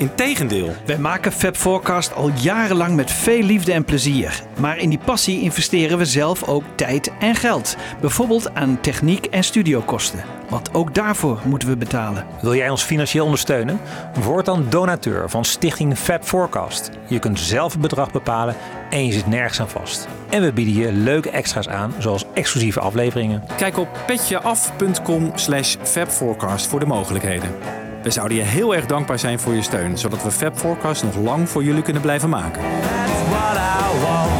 Integendeel. Wij maken Fab Forecast al jarenlang met veel liefde en plezier. Maar in die passie investeren we zelf ook tijd en geld. Bijvoorbeeld aan techniek en studiokosten. Want ook daarvoor moeten we betalen. Wil jij ons financieel ondersteunen? Word dan donateur van Stichting Fab Forecast. Je kunt zelf het bedrag bepalen en je zit nergens aan vast. En we bieden je leuke extra's aan, zoals exclusieve afleveringen. Kijk op petjeaf.com slash fabforecast voor de mogelijkheden. We zouden je heel erg dankbaar zijn voor je steun, zodat we Fab Forecast nog lang voor jullie kunnen blijven maken. That's what I want.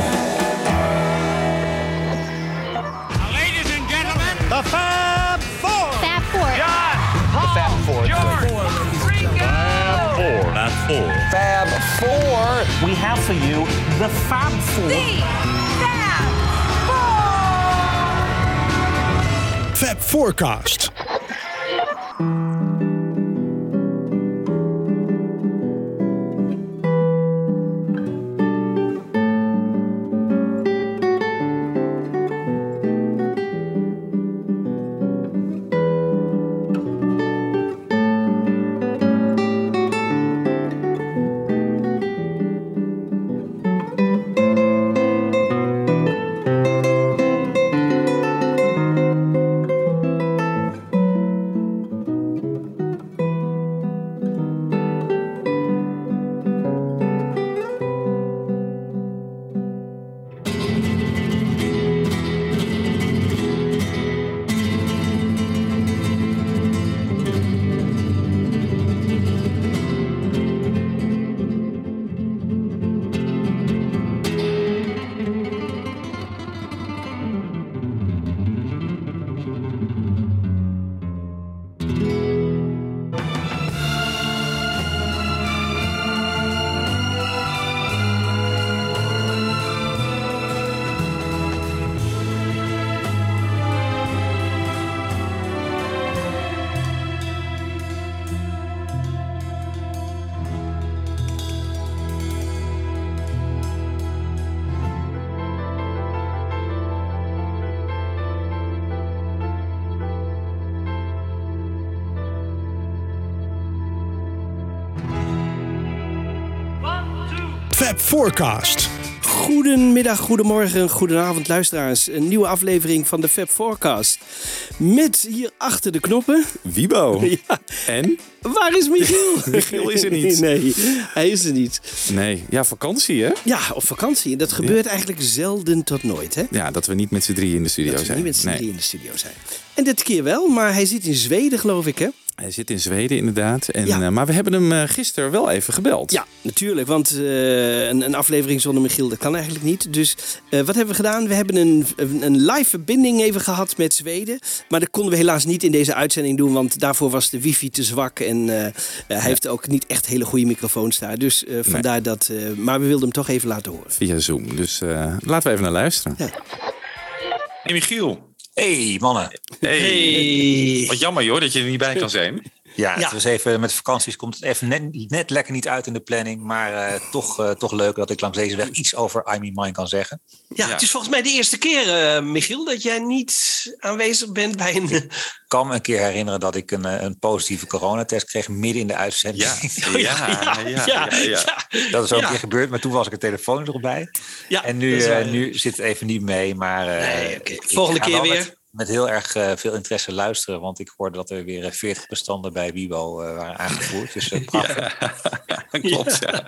Ladies and gentlemen, The Fab Four. Fab Four. Fab Four. George, Ringo. Fab Four. Fab Four. We have for you the Fab Four. Fab Forecast. Fab Forecast. Goedemiddag, goedemorgen, goedenavond luisteraars. Een nieuwe aflevering van de Fab Forecast. Met hier achter de knoppen. Wiebo. Ja, En? waar is Michiel? Michiel is er niet. Nee, hij is er niet. Nee, ja, vakantie hè? Ja, op vakantie. Dat gebeurt eigenlijk zelden tot nooit, hè? Ja, dat we niet met z'n drieën in de studio Dat we zijn. niet met z'n Nee. drieën in de studio zijn. En dit keer wel, maar hij zit in Zweden, geloof ik, hè? Hij zit in Zweden inderdaad. En, Ja. eh, maar we hebben hem eh, gisteren wel even gebeld. Ja, natuurlijk. Want eh, een, een aflevering zonder Michiel, dat kan eigenlijk niet. Dus eh, wat hebben we gedaan? We hebben een, een live verbinding even gehad met Zweden. Maar dat konden we helaas niet in deze uitzending doen. Want daarvoor was de wifi te zwak. En hij heeft ook niet echt hele goede microfoons daar. Dus eh, vandaar dat... eh, maar we wilden hem toch even laten horen. Via Zoom. Dus eh, laten we even naar luisteren. Ja. Hey Michiel. Hey mannen. Hey. Wat jammer joh dat je er niet bij kan zijn. Ja, het Ja. was even met vakanties komt het even net, net lekker niet uit in de planning. Maar eh, toch, eh, toch leuk dat ik langs deze weg iets over I Mean Mine kan zeggen. Ja, Ja. het is volgens mij de eerste keer, eh, Michiel, dat jij niet aanwezig bent bij een... Ik kan me een keer herinneren dat ik een, een positieve coronatest kreeg midden in de uitzending. Ja, ja, ja, ja, ja. Dat is ook Ja. een keer gebeurd, maar toen was ik er telefoon erbij. Ja, En nu, eh, nu zit het even niet mee. Maar eh, Nee, Volgende keer weer. Met, met heel erg eh, veel interesse luisteren. Want ik hoorde dat er weer eh, 40 bestanden bij Wibo eh, waren aangevoerd. Dus eh, prachtig. Klopt, ja.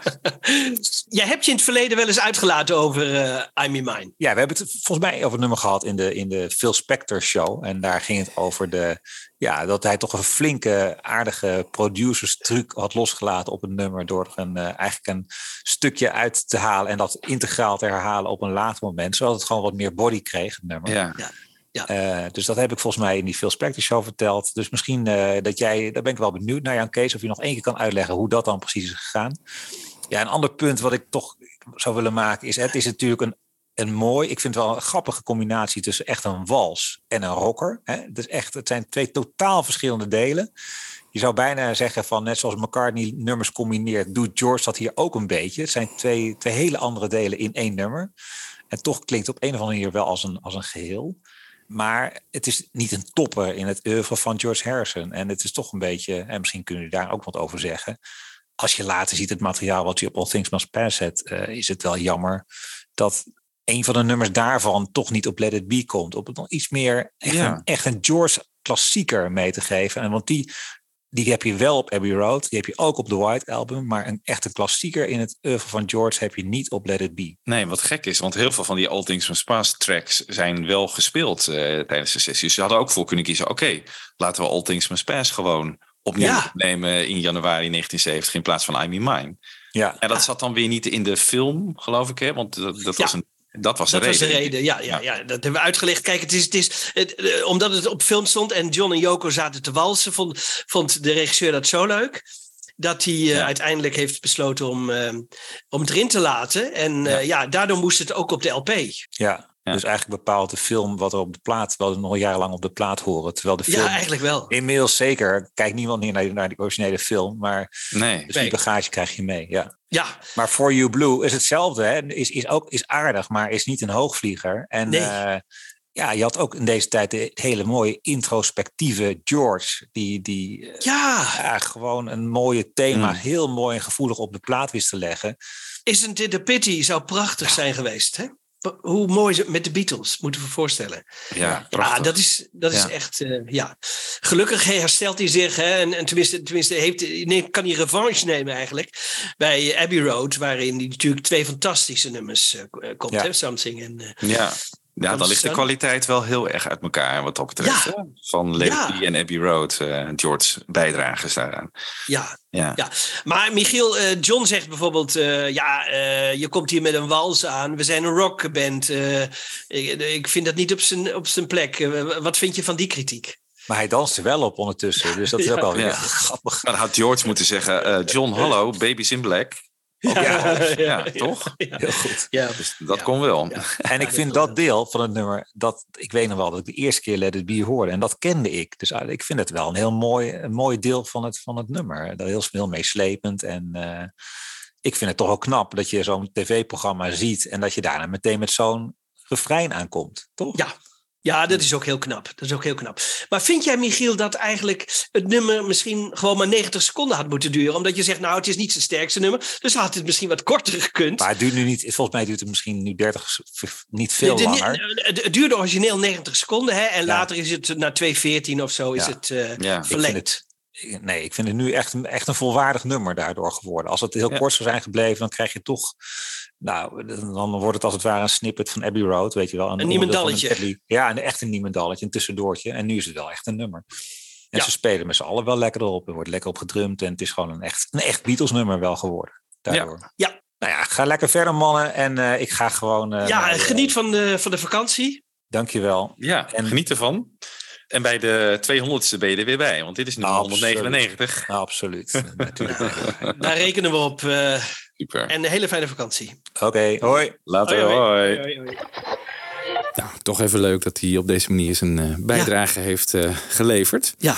Jij hebt je in het verleden wel eens uitgelaten over eh I'm in Mine. Ja, we hebben het volgens mij over het nummer gehad in de, in de Phil Spector show. En daar ging het over de, ja, dat hij toch een flinke, aardige producers truc had losgelaten op het nummer. Door er een, eh, eigenlijk een stukje uit te halen en dat integraal te herhalen op een later moment. Zodat het gewoon wat meer body kreeg, het nummer. ja. Eh, dus dat heb ik volgens mij in die Phil Spector show verteld. Dus misschien eh, dat jij, daar ben ik wel benieuwd naar Jan Kees, of je nog één keer kan uitleggen hoe dat dan precies is gegaan. Ja, een ander punt wat ik toch zou willen maken is, het is natuurlijk een een mooi, ik vind het wel een grappige combinatie tussen echt een wals en een rocker. Hè? Dus echt, het zijn twee totaal verschillende delen. Je zou bijna zeggen van net zoals McCartney nummers combineert, doet George dat hier ook een beetje. Het zijn twee, twee hele andere delen in één nummer. En toch klinkt het op een of andere manier wel als een, als een geheel. Maar het is niet een topper in het oeuvre van George Harrison. En het is toch een beetje, en misschien kunnen jullie daar ook wat over zeggen. Als je later ziet het materiaal wat je op All Things Must Pass zet, eh, is het wel jammer dat een van de nummers daarvan toch niet op Let It Be komt. Op het nog iets meer echt, Ja. een, echt een George klassieker mee te geven. En want die, die heb je wel op Abbey Road, die heb je ook op de White Album. Maar een echte klassieker in het oeuvre van George heb je niet op Let It Be. Nee, wat gek is, want heel veel van die All Things Must Pass tracks zijn wel gespeeld eh, tijdens de sessie. Dus ze hadden ook voor kunnen kiezen, oké, laten we All Things Must Pass gewoon opnieuw Ja. opnemen in januari 1970 in plaats van I Mean Mine. Ja, En dat zat dan weer niet in de film, geloof ik, hè? want dat, dat Ja. was een dat was de Dat was reden. de reden, ja, ja, ja. Dat hebben we uitgelegd. Kijk, het is, het is, het, eh, omdat het op film stond en John en Yoko zaten te walsen, vond, vond de regisseur dat zo leuk. Dat hij eh, uiteindelijk heeft besloten om, eh, om het erin te laten. En ja. daardoor moest het ook op de LP. ja. Ja. Dus eigenlijk bepaalt de film wat er op de plaat, wat we nog jarenlang op de plaat horen. Terwijl de film Ja, eigenlijk wel. inmiddels zeker, kijkt niemand meer naar, naar die originele film, maar Nee. dus die bagage krijg je mee. Ja. Ja, Maar For You Blue is hetzelfde. Hè? Is, is ook is aardig, maar is niet een hoogvlieger. En Nee. eh, ja, je had ook in deze tijd de hele mooie introspectieve George. Die, die eh, ja. ja, gewoon een mooie thema, Mm. heel mooi en gevoelig op de plaat wist te leggen. Isn't it a pity? Zou prachtig zijn geweest. Hè? Hoe mooi ze met de Beatles, moeten we voorstellen. Ja, Ja, prachtig. dat is, dat is Ja. echt, eh, ja. Gelukkig herstelt hij zich. Hè, en, en tenminste, tenminste heeft, nee, kan hij revanche nemen eigenlijk. Bij Abbey Road, waarin hij natuurlijk twee fantastische nummers eh, k- komt. Ja. Hè, Something en... eh, Ja. Ja, dan ligt de kwaliteit wel heel erg uit elkaar wat dat betreft. Ja. Van Ja. Be en Abbey Road, eh George bijdrages daaraan. ja, Ja. Ja, maar Michiel, eh, John zegt bijvoorbeeld: eh, ja, eh, je komt hier met een wals aan. We zijn een rockband. eh, ik, ik vind dat niet op zijn, op zijn plek. Wat vind je van die kritiek? Maar hij danst er wel op ondertussen. Dus dat is Ja. ook wel grappig. Dan had George moeten zeggen, eh, John, hallo, Baby's in Black. Ja. ja, Ja. toch? Heel goed. Ja, Dus dat Ja. kon wel. Ja. En ik vind dat deel van het nummer, dat, ik weet nog wel dat ik de eerste keer Let It Be hoorde. En dat kende ik. Dus eigenlijk- ik vind het wel een heel mooi, een mooi deel van het, van het nummer. Dat heel, heel meeslepend. En eh, ik vind het toch wel knap dat je zo'n tv-programma ziet. En dat je daarna meteen met zo'n refrein aankomt. Toch? Ja. Ja, dat is ook heel knap. Dat is ook heel knap. Maar vind jij, Michiel, dat eigenlijk het nummer misschien gewoon maar 90 seconden had moeten duren? Omdat je zegt, nou, het is niet zijn sterkste nummer. Dus had het misschien wat korter gekund. Maar het duurt nu niet, volgens mij duurt het misschien nu 30, s- niet veel De- de- langer. Het, het duurde origineel 90 seconden, hè? En Ja. later is het na 2.14 of zo is Ja. het eh, Ja. Ik vind verlengd. Nee, ik vind het nu echt, een- echt een volwaardig nummer daardoor geworden. Als het heel Ja. kort zou zijn gebleven, dan krijg je toch. Nou, dan wordt het als het ware een snippet van Abbey Road, weet je wel. Een van niemendalletje. Ja, een echt een niemendalletje, een tussendoortje. En nu is het wel echt een nummer. En Ja. ze spelen met z'n allen wel lekker erop. Er wordt lekker op gedrumd. En het is gewoon een echt, een echt Beatles nummer wel geworden. Daardoor. Ja. Nou ja, ga lekker verder mannen. En eh, ik ga gewoon... eh, ja, naar, eh, geniet van de, van de vakantie. Dankjewel. Ja, En- geniet ervan. En bij de 200ste ben je er weer bij, want dit is nu Absoluut. 199. Absoluut. Natuurlijk. Daar rekenen we op. eh, Super. en een hele fijne vakantie. Oké, hoi. Later, Hoi, hoi. hoi. Nou, toch even leuk dat hij op deze manier zijn eh, bijdrage heeft eh, geleverd. Ja.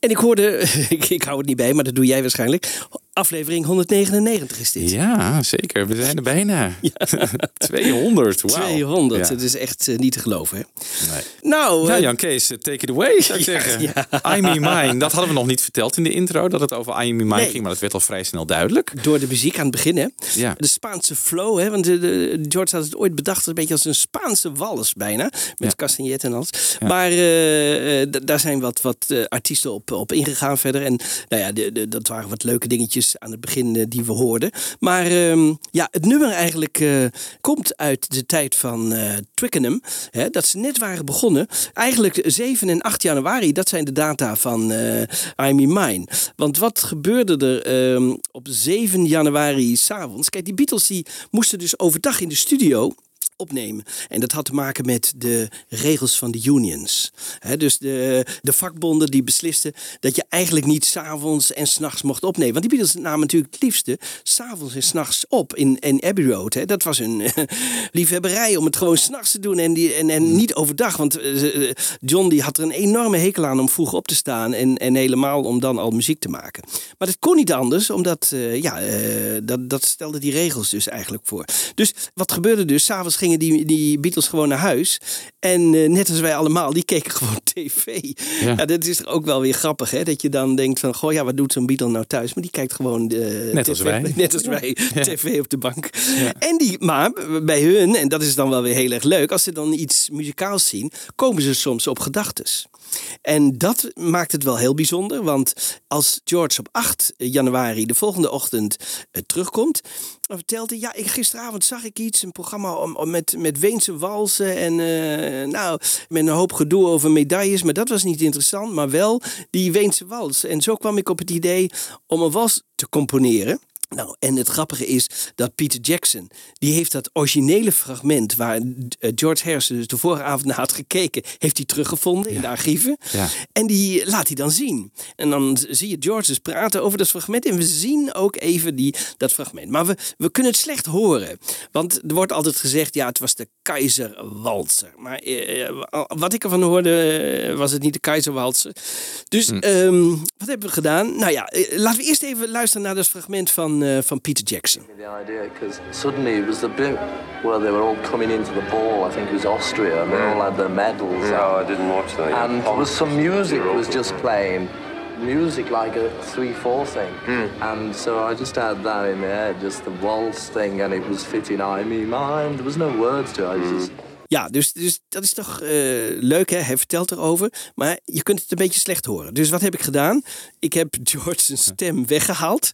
En ik hoorde, ik, ik hou het niet bij, maar dat doe jij waarschijnlijk. Aflevering 199 is dit. Ja, zeker. We zijn er bijna. 200. Wauw. 200. Ja. Het is echt eh, niet te geloven. Hè? Nee. Nou, Ja, eh, Jan Kees, eh, take it away, zou ik Ja, zeggen. I Me Mine, dat hadden we nog niet verteld in de intro, dat het over I Me Mine Nee. ging, maar dat werd al vrij snel duidelijk. door de muziek aan het begin, hè? Ja. De Spaanse flow, hè? Want de, de- George had het ooit bedacht, een beetje als een Spaanse wals bijna. Met castagnet en alles. Maar daar zijn wat, wat artiesten op, op ingegaan verder. En nou ja, de, de- dat waren wat leuke dingetjes aan het begin eh, die we hoorden. Maar ehm, ja, het nummer eigenlijk eh, komt uit de tijd van eh Twickenham. Hè, dat ze net waren begonnen. Eigenlijk 7 en 8 januari, dat zijn de data van eh I Me Mine. Want wat gebeurde er ehm, op 7 januari s'avonds? Kijk, die Beatles die moesten dus overdag in de studio opnemen. En dat had te maken met de regels van de unions. Hè, dus de, de vakbonden die beslisten dat je eigenlijk niet s'avonds en s'nachts mocht opnemen. Want die Beatles namen natuurlijk het liefste s'avonds en s'nachts op in, in Abbey Road. Hè. Dat was hun eh, liefhebberij om het gewoon s'nachts te doen en, die, en, en niet overdag. Want eh, eh, John die had er een enorme hekel aan om vroeg op te staan en, en helemaal om dan al muziek te maken. Maar dat kon niet anders, omdat ja, dat, dat stelde die regels dus eigenlijk voor. Dus wat gebeurde dus? S'avonds gingen die, die Beatles gewoon naar huis. En eh, net als wij allemaal, die keken gewoon tv. Ja. dat is ook wel weer grappig, hè? Dat je dan denkt van, goh, ja, wat doet zo'n Beatle nou thuis? Maar die kijkt gewoon de Net tv, als wij. Net als wij, tv op de bank. En die, maar bij hun, en dat is dan wel weer heel erg leuk, als ze dan iets muzikaals zien, komen ze soms op gedachtes. En dat maakt het wel heel bijzonder, want als George op 8 januari de volgende ochtend eh, terugkomt, vertelt hij, ja, ik, gisteravond zag ik iets, een programma om, om met, met Weense walsen en eh, nou, met een hoop gedoe over medailles, maar dat was niet interessant, maar wel die Weense wals. En zo kwam ik op het idee om een wals te componeren. Nou, en het grappige is dat Peter Jackson, die heeft dat originele fragment waar eh, George Harrison dus de vorige avond naar had gekeken, heeft hij teruggevonden in de archieven. Ja. En die laat hij dan zien. En dan zie je George dus praten over dat fragment. En we zien ook even die, dat fragment. Maar we, we kunnen het slecht horen. Want er wordt altijd gezegd, ja, het was de Keizerwalzer. Maar eh, wat ik ervan hoorde, eh, was het niet de Keizerwalzer. Dus ehm, wat hebben we gedaan? Nou ja, eh, laten we eerst even luisteren naar dat fragment van, eh, van Peter Jackson. The idea because suddenly it was the bit where they were all coming into the ball. I think it was Austria, and they all had their medals. No, I didn't watch that. And there was some music was just playing, music like a three-four thing. And so I just had that in my head, just the waltz thing, and it was fitting in me mind. There was no words to it. I was just Ja, dus, dus dat is toch eh, leuk, hè? Hij vertelt erover. Maar je kunt het een beetje slecht horen. Dus wat heb ik gedaan? Ik heb George zijn stem weggehaald.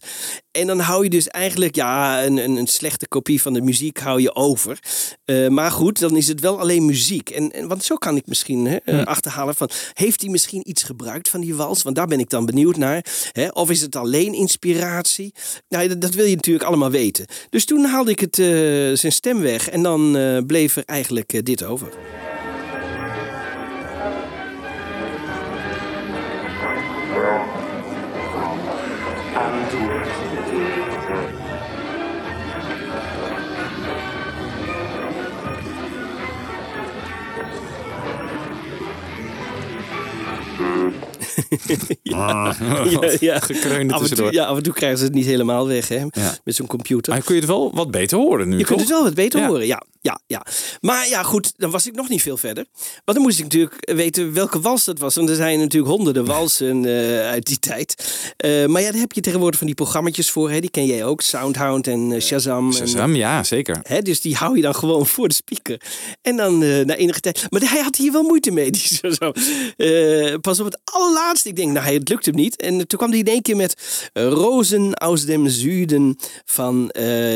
En dan hou je dus eigenlijk ja, een, een, een slechte kopie van de muziek hou je over. Eh, maar goed, dan is het wel alleen muziek. En, en, want zo kan ik misschien hè, eh, achterhalen van... heeft hij misschien iets gebruikt van die wals? Want daar ben ik dan benieuwd naar. Hè? Of is het alleen inspiratie? Nou, dat, dat wil je natuurlijk allemaal weten. Dus toen haalde ik het, eh, zijn stem weg. En dan eh, bleef er eigenlijk dit over. ja, ja, ja. Gekreunde Af en, toe, ja, af en toe krijgen ze het niet helemaal weg hè, Ja. met zo'n computer. Maar kun je het wel wat beter horen nu, Je kunt het wel wat beter Ja. horen, ja, ja, ja. Maar ja, goed, dan was ik nog niet veel verder. Want dan moest ik natuurlijk weten welke wals dat was. Want er zijn natuurlijk honderden walsen eh, uit die tijd. Eh, maar ja, daar heb je tegenwoordig van die programma's voor. Hè? Die ken jij ook, Soundhound en eh, Shazam. en, Shazam, ja, zeker. Hè, dus die hou je dan gewoon voor de speaker. En dan na enige tijd. Maar hij had hier wel moeite mee. Die pas op het allerlaatste. Ik denk, nou, het lukt hem niet. En toen kwam hij in één keer met Rozen aus dem Zuiden van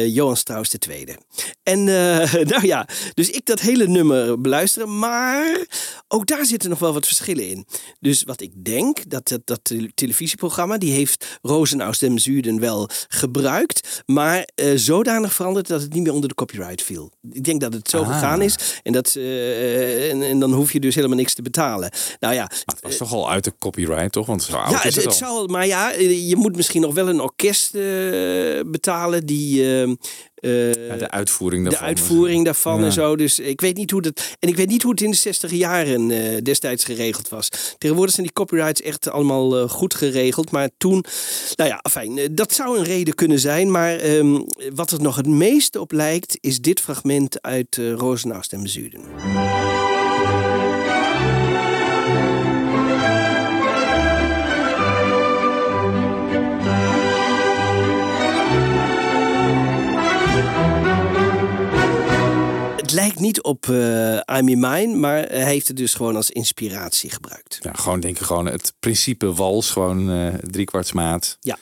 Johann Strauss II. En eh, nou ja, dus ik dat hele nummer beluisteren. Maar ook daar zitten nog wel wat verschillen in. Dus wat ik denk, dat dat, dat tele- televisieprogramma, die heeft Rozen aus dem Zuiden wel gebruikt. Maar eh, zodanig veranderd dat het niet meer onder de copyright viel. Ik denk dat het zo Ah. gegaan is. En, dat, eh, en, en dan hoef je dus helemaal niks te betalen. Nou ja, Het was toch al uit de copyright, toch? Want zo oud ja, is het, het, het al. zal, maar ja, eh, je moet misschien nog wel een orkest betalen die. Eh, Ja, de uitvoering de daarvan. uitvoering daarvan Ja. en zo. Dus ik weet niet hoe dat. En ik weet niet hoe het in de 60 jaren eh, destijds geregeld was. Tegenwoordig zijn die copyrights echt allemaal eh, goed geregeld. Maar toen. Nou ja, fijn. dat zou een reden kunnen zijn. Maar ehm, wat er nog het meeste op lijkt, is dit fragment uit uh, Rozenaust en Zuiden. Lijkt niet op eh I'm in Mine, maar hij heeft het dus gewoon als inspiratie gebruikt. Ja, gewoon denk ik gewoon het principe wals, gewoon eh driekwartsmaat. Ja.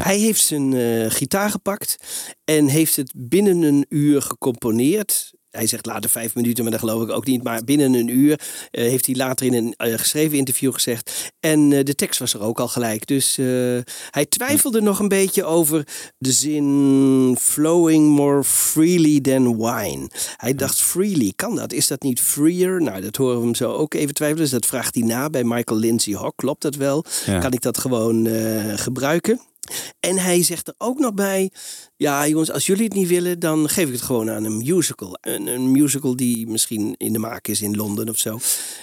Hij heeft zijn eh, gitaar gepakt en heeft het binnen een uur gecomponeerd. Hij zegt later vijf minuten, maar dat geloof ik ook niet. Maar binnen een uur eh, heeft hij later in een eh, geschreven interview gezegd. En eh, de tekst was er ook al gelijk. Dus hij twijfelde nog een beetje over de zin flowing more freely than wine. Hij dacht freely, kan dat? Is dat niet freer? Nou, dat horen we hem zo ook even twijfelen. Dus dat vraagt hij na bij Michael Lindsay Hock. Klopt dat wel? Ja. Kan ik dat gewoon gebruiken? En hij zegt er ook nog bij: Ja, jongens, als jullie het niet willen, dan geef ik het gewoon aan een musical. Een, een musical die misschien in de maak is in Londen of zo. En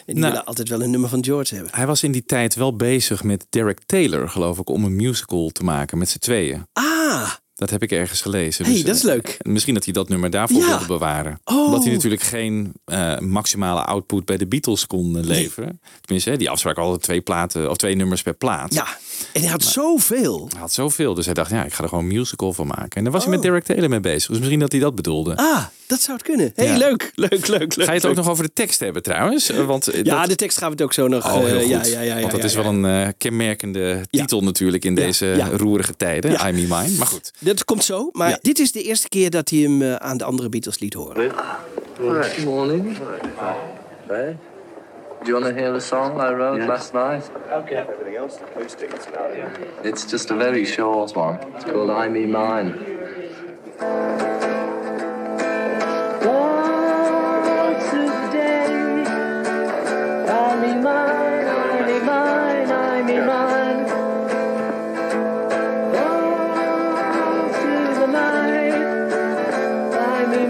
die Nou. willen altijd wel een nummer van George hebben. Hij was in die tijd wel bezig met Derek Taylor, geloof ik, om een musical te maken met z'n tweeën. Ah, Dat heb ik ergens gelezen. Hey, dat is eh, leuk. Misschien dat hij dat nummer daarvoor Ja. wilde bewaren. Oh. Omdat hij natuurlijk geen eh, maximale output bij de Beatles kon eh, leveren. Tenminste, hè, die afspraak hadden twee platen of twee nummers per plaat. ja. En hij had zoveel. Hij had zoveel, dus hij dacht, ja, ik ga er gewoon een musical van maken. En daar was hij Oh. met Derek Taylor mee bezig. Dus misschien dat hij dat bedoelde. Ah, dat zou het kunnen. Hey, Ja. leuk, leuk, leuk, leuk. Ga je het ook nog over de tekst hebben trouwens? Want Ja, dat... de tekst gaan we het ook zo nog. Oh, heel goed. ja, ja, ja, ja, Want dat is wel een kenmerkende titel natuurlijk in deze roerige tijden. I'm Me Mine. Maar goed. Dat komt zo, maar Ja. dit is de eerste keer dat hij hem eh, aan de andere Beatles liet horen. Good morning. Hey. Do you want to hear a song I wrote last night? Okay. Everything else, acoustic, it's just a very short one. It's called I Me Mine. It's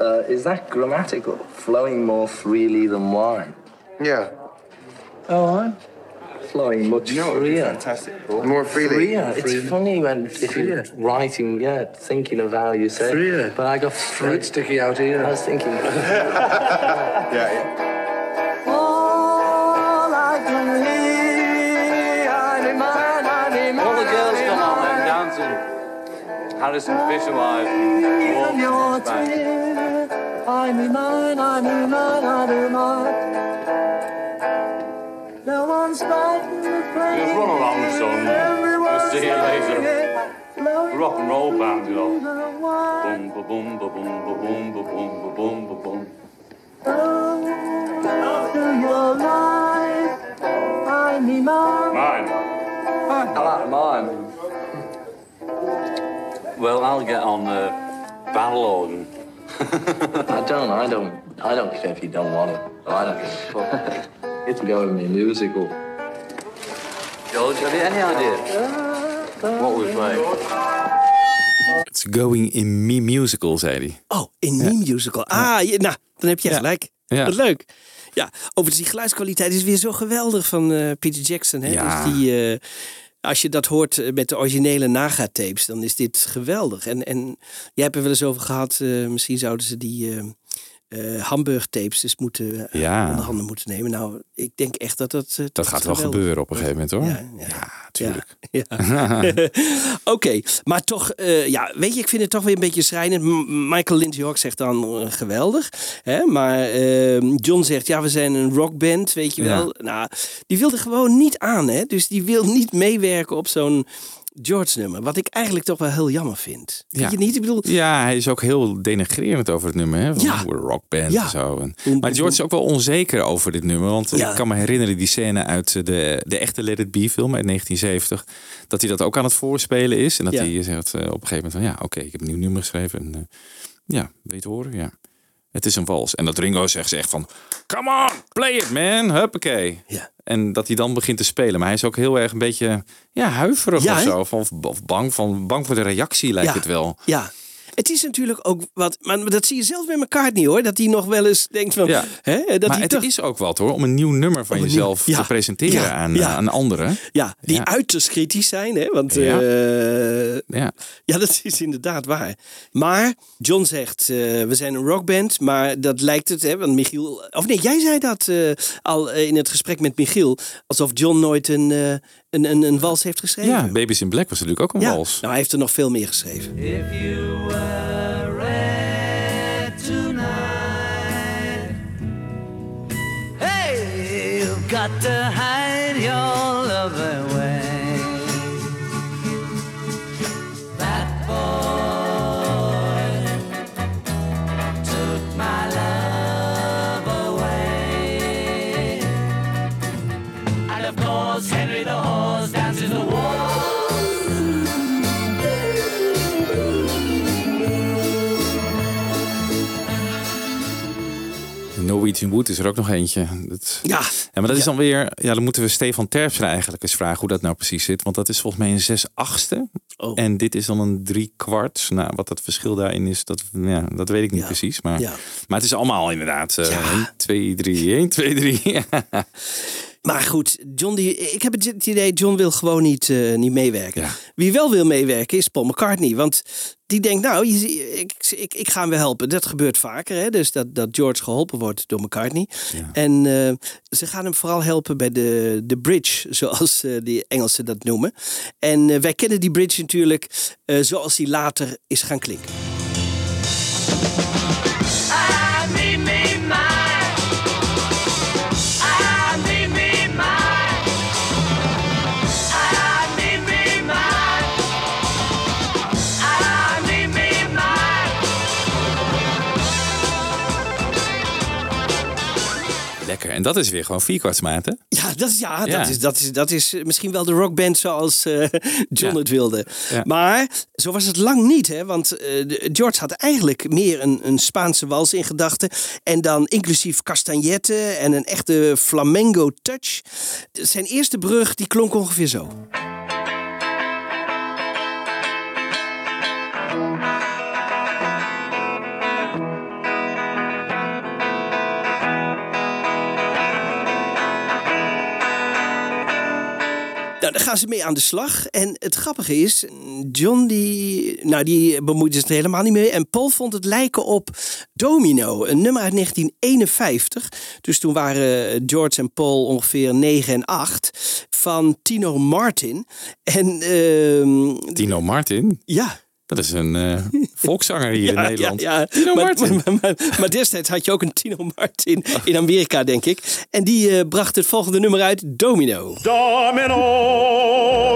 uh, is that grammatical? Flowing more freely than wine. Yeah. Oh, I'm flowing much You know what freer. fantastic? More freely. Freer. It's funny when if you're writing, yeah, thinking of how you say. Freer. But I got Fruit sticky out here. I was thinking. yeah, yeah. All the girls come on and dancing. Harrison Fisher live. Walk back. Just run along, son. We'll see you later. Rock and roll band, you know. Boom, ba boom, ba boom, ba boom, ba boom, ba boom, ba boom. Mine. I like mine. Well, I'll get on the uh, Balloon. I don't. I don't. I don't care if you don't want it. I don't give a fuck. It's going me musical. George, have you any idea what we play? It's going in me musical, zei hij. Oh, in die musical. Ah, je- nou, dan heb je Ja. gelijk. Ja. Wat leuk. Ja, overigens die geluidskwaliteit is weer zo geweldig van eh, Peter Jackson. Hè? Ja. Dus die, eh, als je dat hoort eh, met de originele Naga-tapes, dan is dit geweldig. En, en jij hebt er wel eens over gehad, eh, misschien zouden ze die eh eh, Hamburg-tapes dus moeten, eh, Ja. onder handen moeten nemen. Nou, ik denk echt dat dat... eh, Dat gaat wel gebeuren op een gegeven moment hoor. Ja, Ja, tuurlijk. Ja. Oké, maar toch, ja, weet je, ik vind het toch weer een beetje schrijnend. M- Michael Lindsay Hawk zegt dan geweldig. Hè? Maar eh, John zegt, ja, we zijn een rockband, weet je wel. Nou, die wil er gewoon niet aan, hè. Dus die wil niet meewerken op zo'n George-nummer. Wat ik eigenlijk toch wel heel jammer vind. Vind Ja. je niet? Ik bedoel, Ja, hij is ook heel denigrerend over het nummer. Hè? Van, Ja. Rockband Ja. en zo. En- maar George is ook wel onzeker over dit nummer. Want Ja. ik kan me herinneren die scène uit de, de echte Let It Be film uit 1970. Dat hij dat ook aan het voorspelen is. En dat hij zegt eh, op een gegeven moment van... Ja, oké, ik heb een nieuw nummer geschreven. En, eh, ja, weet je horen? Ja. Het is een wals. En dat Ringo zegt echt van... Come on, play it man, huppakee. Ja. En dat hij dan begint te spelen. Maar hij is ook heel erg een beetje ja, huiverig Ja, of zo. Of, of bang, van, bang voor de reactie lijkt Ja. het wel. ja. Het is natuurlijk ook wat, maar dat zie je zelf met McCartney hoor, dat hij nog wel eens denkt van, Ja. hè, dat maar hij het toch, is ook wat hoor, om een nieuw nummer van jezelf nieuw- ja. te presenteren Ja, aan, ja. aan anderen. ja, die Ja. uiterst kritisch zijn, hè, want Ja. eh, Ja. Ja, dat is inderdaad waar. Maar John zegt, eh, we zijn een rockband, maar dat lijkt het, hè? Want Michiel, of nee, jij zei dat eh, al in het gesprek met Michiel, alsof John nooit een, een, een, een wals heeft geschreven. ja, Babies in Black was natuurlijk ook een Ja, wals. nou, hij heeft er nog veel meer geschreven. If you tonight, hey, you've got to hide Norwegian Wood is er ook nog eentje. Dat... Ja. Ja, maar dat is dan weer. Ja, dan moeten we Stefan Terpstra eigenlijk eens vragen hoe dat nou precies zit. Want dat is volgens mij een 6 achtste. Oh. En dit is dan een drie kwart. Nou, wat het verschil daarin is, dat, ja, dat weet ik niet Ja. precies. Maar, Ja. maar het is allemaal inderdaad. 1, 2, 3, 1, 2, 3. Maar goed, John die, ik heb het idee, John wil gewoon niet, eh, niet meewerken. Ja. Wie wel wil meewerken is Paul McCartney. Want die denkt, nou, ik, ik, ik ga hem wel helpen. Dat gebeurt vaker, hè? dus dat, dat George geholpen wordt door McCartney. En eh, ze gaan hem vooral helpen bij de, de bridge, zoals eh, die Engelsen dat noemen. En wij kennen die bridge natuurlijk zoals die later is gaan klinken. En dat is weer gewoon vierkwartsmaten. Ja, dat is, ja, Ja. Dat, is, dat, is, dat is misschien wel de rockband zoals eh, John Ja. het wilde. Ja. Maar zo was het lang niet, hè? want eh, George had eigenlijk meer een, een Spaanse wals in gedachten. En dan inclusief castagnette en een echte flamengo touch. Zijn eerste brug die klonk ongeveer zo. Daar gaan ze mee aan de slag. En het grappige is, John die, nou, die bemoeide zich er helemaal niet mee. En Paul vond het lijken op Domino, een nummer uit 1951. Dus toen waren George en Paul ongeveer 9 en 8 van Tino Martin. En ehm, Tino Martin. ja, Dat is een eh, volkszanger hier in Nederland. Ja, ja. Tino maar, Martin. Maar, maar, maar destijds had je ook een Tino Martin in Amerika, denk ik. En die eh, bracht het volgende nummer uit, Domino. Domino,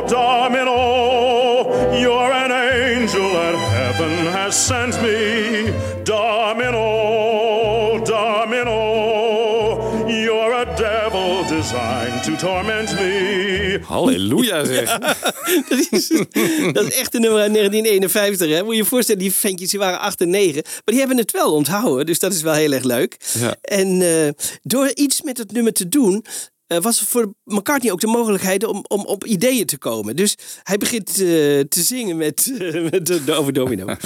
Domino, you're an angel that heaven has sent me. Domino, Domino, you're a devil designed to torment me. Halleluja zeg. dat, is, dat is echt een nummer uit 1951. Hè? Moet je je voorstellen, die ventjes die waren 8 en 9. Maar die hebben het wel onthouden. Dus dat is wel heel erg leuk. Ja. En eh, door iets met het nummer te doen. eh, was er voor McCartney ook de mogelijkheid om, om op ideeën te komen. Dus hij begint eh, te zingen met, met de, over Domino. ja,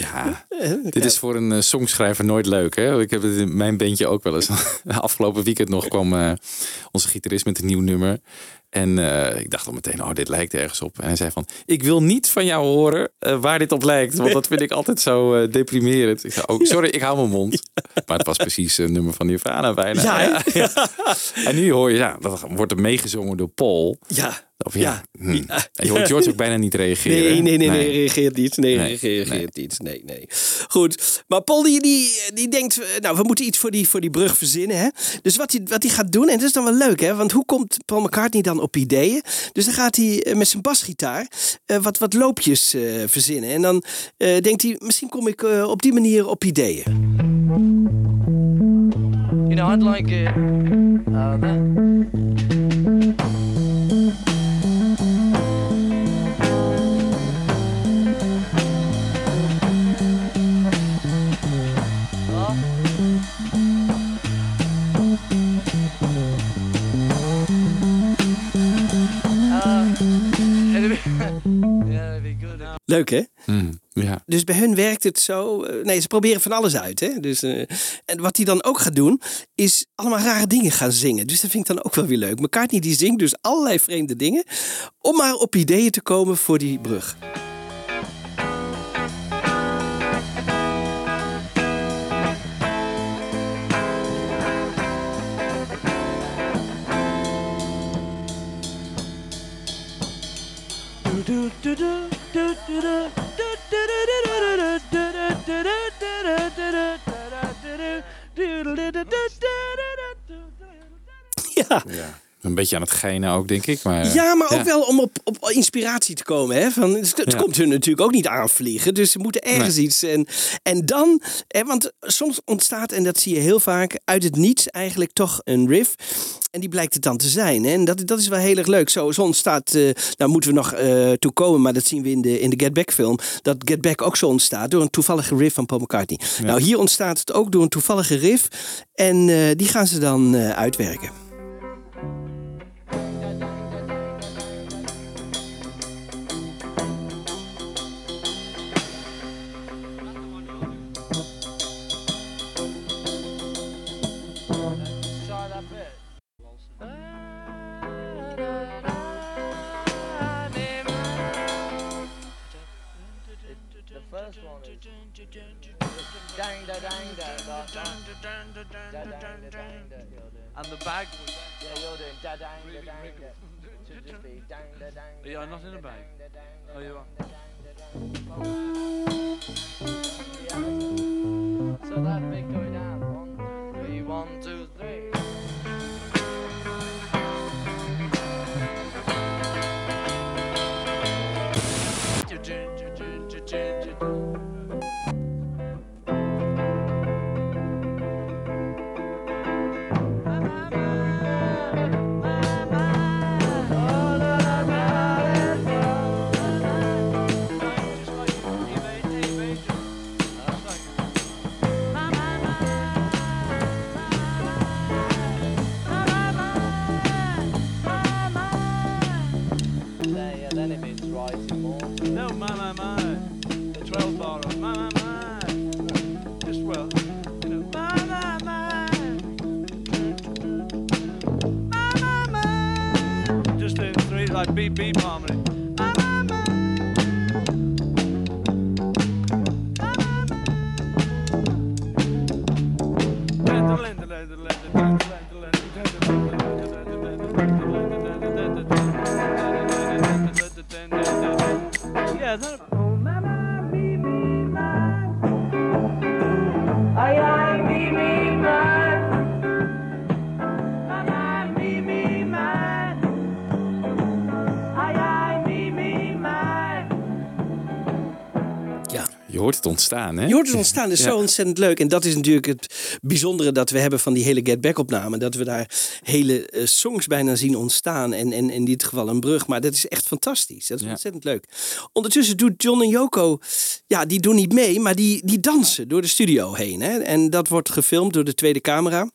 Ja. Ja, dit is voor een eh, songschrijver nooit leuk. Hè? Ik heb het in mijn bandje ook wel eens. Afgelopen weekend nog kwam eh, onze gitarist met een nieuw nummer. En eh, ik dacht al meteen, oh, dit lijkt ergens op. En hij zei van, ik wil niet van jou horen eh, waar dit op lijkt. Want dat vind ik altijd zo eh, deprimerend. Ik zei, oh, sorry, ik hou mijn mond. Maar het was precies een nummer van Nirvana bijna. Ja? En nu hoor je, ja, dat wordt er meegezongen door Paul. Ja. Of ja, hm. je hoort George ook bijna niet reageren. Nee, nee, nee, nee, Nee. reageert niet. Nee, Nee, reageert nee. niet. Nee, nee. Goed. Maar Paul die, die, die denkt, eh, nou, we moeten iets voor die, voor die brug verzinnen. Hè? Dus wat hij, wat hij gaat doen, en dat is dan wel leuk, hè? Want hoe komt Paul McCartney dan op ideeën? Dus dan gaat hij eh, met zijn basgitaar eh, wat, wat loopjes eh, verzinnen. En dan eh, denkt hij, misschien kom ik op die manier op ideeën. You know, I'd like it. Leuk, hè? Hm, ja. Dus bij hun werkt het zo. eh, Nee, ze proberen van alles uit. Hè? Dus, eh, en wat hij dan ook gaat doen, is allemaal rare dingen gaan zingen. Dus dat vind ik dan ook wel weer leuk. McCartney die zingt dus allerlei vreemde dingen. Om maar op ideeën te komen voor die brug. Ja. ja. Een beetje aan het geinen ook, denk ik. Maar, Ja, maar ook wel om op, op inspiratie te komen. Hè? Van, het het Ja. komt hun natuurlijk ook niet aanvliegen. Dus ze moeten ergens Nee. iets. En, en dan, hè, want soms ontstaat, en dat zie je heel vaak, uit het niets eigenlijk toch een riff. En die blijkt het dan te zijn. Hè? En dat, dat is wel heel erg leuk. Zo, zo ontstaat, eh nou moeten we nog eh toe komen, maar dat zien we in de, in de Get Back film. Dat Get Back ook zo ontstaat door een toevallige riff van Paul McCartney. Nou, hier ontstaat het ook door een toevallige riff. En eh, die gaan ze dan uitwerken. And the bag was yeah you're doing da dang da dang da should just be dang da dang Yeah, not in a bag. Oh, you are. So that bit going ontstaan, hè? Je hoort het ontstaan, dat is Ja. zo ontzettend leuk. En dat is natuurlijk het bijzondere dat we hebben van die hele Get Back opname. Dat we daar hele eh, songs bijna zien ontstaan. En, en in dit geval een brug. Maar dat is echt fantastisch. Dat is ontzettend leuk. Ondertussen doet John en Yoko, ja, die doen niet mee, maar die, die dansen door de studio heen. Hè? En dat wordt gefilmd door de tweede camera.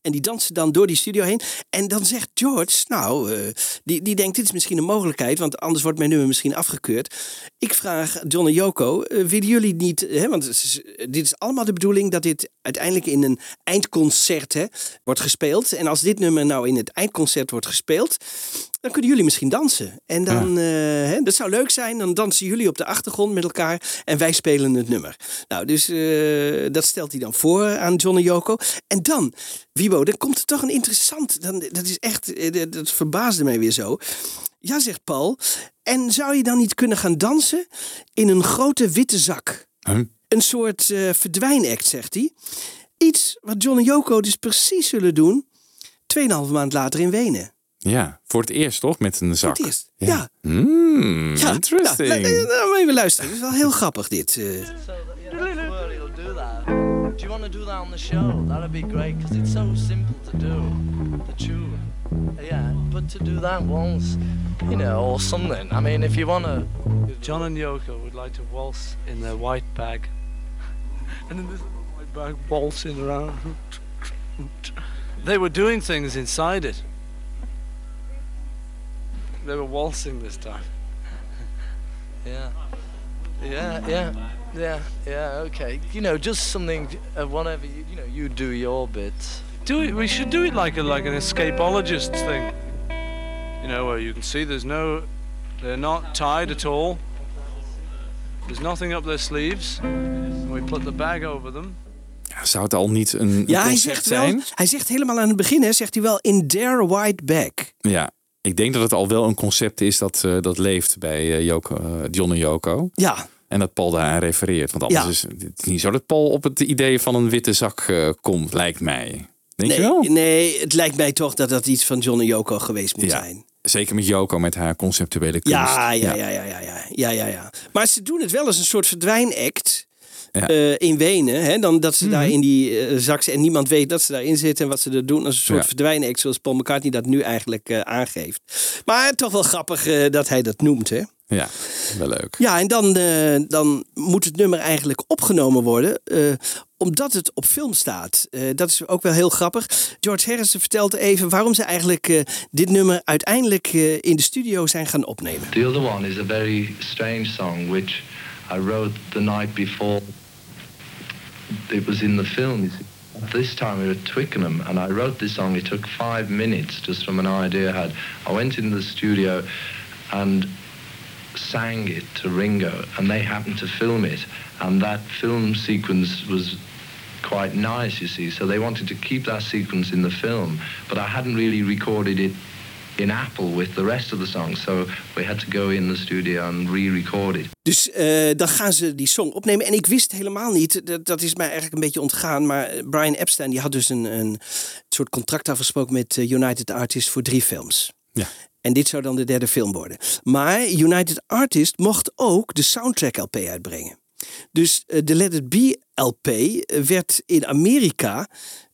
En die dansen dan door die studio heen. En dan zegt George, nou, eh, die, die denkt, dit is misschien een mogelijkheid, want anders wordt mijn nummer misschien afgekeurd. Ik vraag John en Yoko, eh, willen jullie niet, hè, want dit is allemaal de bedoeling dat dit uiteindelijk in een eindconcert hè, wordt gespeeld. En als dit nummer nou in het eindconcert wordt gespeeld, dan kunnen jullie misschien dansen. En dan, eh, hè, dat zou leuk zijn, dan dansen jullie op de achtergrond met elkaar en wij spelen het nummer. Nou, dus eh, dat stelt hij dan voor aan John en Yoko. En dan, Wibo, dan komt er toch een interessant, dan, dat is echt, eh, dat- dat verbaasde mij weer zo. Ja, zegt Paul. En zou je dan niet kunnen gaan dansen in een grote witte zak? Huh? Een soort eh verdwijnact, zegt hij. Iets wat John en Yoko dus precies zullen doen... 2,5 maand later in Wenen. Ja, voor het eerst toch? Met een zak. het eerst, ja. Ja, interesting. Ja, la- la- nou, even luisteren. Het is wel heel grappig, dit. eh. He'll do that. Do you want to do that on the show? That'd be great because it's so simple to do. The tune. Yeah, but to do that once, you know, or something. I mean, if you want to. John and Yoko would like to waltz in their white bag. and in this little white bag, waltzing around. they were doing things inside it. They were waltzing this time. Yeah. Yeah, yeah, yeah, yeah, okay. You know, just something, uh, whatever, you, you know, you do your bit. Do it. We should do it like a like an escapologist thing. You know, where you can see there's no, they're not tied at all. There's nothing up their sleeves. And we put the bag over them. Zou het al niet een Ja, hij zegt, wel, zijn? hij zegt helemaal aan het begin, hè, zegt hij wel, in their white bag. Ja, ik denk dat het al wel een concept is dat, eh, dat leeft bij eh, Joko, eh, John en Joko. Ja. En dat Paul daaraan refereert. Want anders is het niet zo dat Paul op het idee van een witte zak komt, lijkt mij. Denk nee, je wel? Nee, het lijkt mij toch dat dat iets van John en Joko geweest moet ja. zijn. Zeker met Joko, met haar conceptuele kunst. Ja ja ja. ja, ja, ja, ja, ja, ja, ja, Maar ze doen het wel als een soort verdwijnact. Ja. eh, in Wenen, hè, dan dat ze daar Mhm. in die eh, zak en niemand weet dat ze daarin zitten en wat ze er doen als een soort Ja. verdwijnact, zoals Paul McCartney dat nu eigenlijk eh, aangeeft. Maar toch wel grappig eh, dat hij dat noemt, hè? Ja, wel leuk. Ja, en dan, eh, dan moet het nummer eigenlijk opgenomen worden. eh, omdat het op film staat. Eh, dat is ook wel heel grappig. George Harrison vertelt even waarom ze eigenlijk eh, dit nummer uiteindelijk eh, in de studio zijn gaan opnemen. The other one is a very strange song which I wrote the night before it was in the film. This time we were at Twickenham and I wrote this song. It took five minutes just from an idea I had. I went into the studio and sang it to Ringo and they happened to film it and that film sequence was quite nice you see so they wanted to keep that sequence in the film but I hadn't really recorded it in Apple with the rest of the songs so we had to go in the studio and re-record it Dus eh, dan gaan ze die song opnemen. En ik wist helemaal niet, dat, dat is mij eigenlijk een beetje ontgaan. Maar eh, Brian Epstein die had dus een, een soort contract afgesproken met eh, United Artists voor drie films. Ja. En dit zou dan de derde film worden. Maar United Artists mocht ook de soundtrack LP uitbrengen. Dus eh, de Let It Be LP eh, werd in Amerika,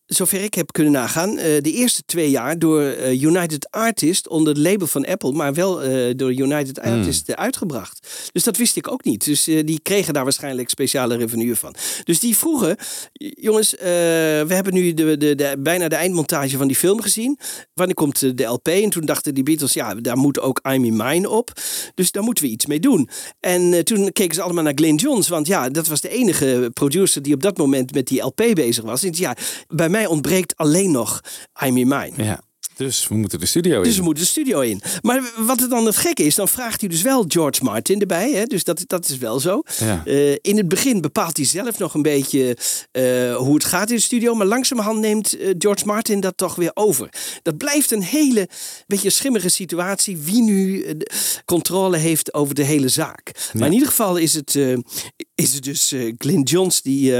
zover ik heb kunnen nagaan, eh, de eerste twee jaar door eh, United Artists onder het label van Apple, maar wel eh, door United Hmm. Artists eh, uitgebracht. Dus dat wist ik ook niet. Dus die kregen daar waarschijnlijk speciale revenue van. Dus die vroegen, jongens, we hebben nu de, de, de, bijna de eindmontage van die film gezien. Wanneer komt de LP? En toen dachten die Beatles, ja, daar moet ook I'm in Mine op. Dus daar moeten we iets mee doen. En toen keken ze allemaal naar Glenn Johns, want ja, dat was de enige producer die op dat moment met die LP bezig was. En ja, bij mij ontbreekt alleen nog I'm in Mine. Ja. Dus we moeten de studio in. Dus we moeten de studio in. Maar wat het dan het gekke is, dan vraagt hij dus wel George Martin erbij. Hè? Dus dat, dat is wel zo. Ja. Eh, in het begin bepaalt hij zelf nog een beetje eh, hoe het gaat in de studio. Maar langzamerhand neemt eh, George Martin dat toch weer over. Dat blijft een hele beetje schimmige situatie. Wie nu controle heeft over de hele zaak. Maar in ieder geval is het, is het dus Glyn Johns die...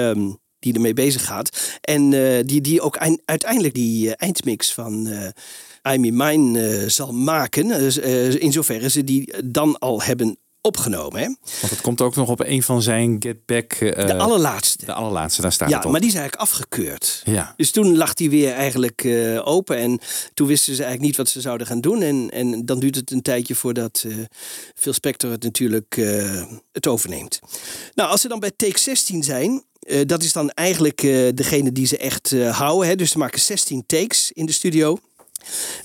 die ermee bezig gaat. En eh, die, die ook eind- uiteindelijk die eh, eindmix van eh I'm in Mine zal maken. In zoverre ze die dan al hebben opgenomen. Hè? Want het komt ook nog op een van zijn Get Back... De allerlaatste. De allerlaatste, daar staat Ja, het op. maar die is eigenlijk afgekeurd. Ja. Dus toen lag die weer eigenlijk open. En toen wisten ze eigenlijk niet wat ze zouden gaan doen. En, en dan duurt het een tijdje voordat eh Phil Spector het natuurlijk het overneemt. Nou, als ze dan bij take 16 zijn... eh, dat is dan eigenlijk eh, degene die ze echt eh, houden. Hè? Dus ze maken 16 takes in de studio.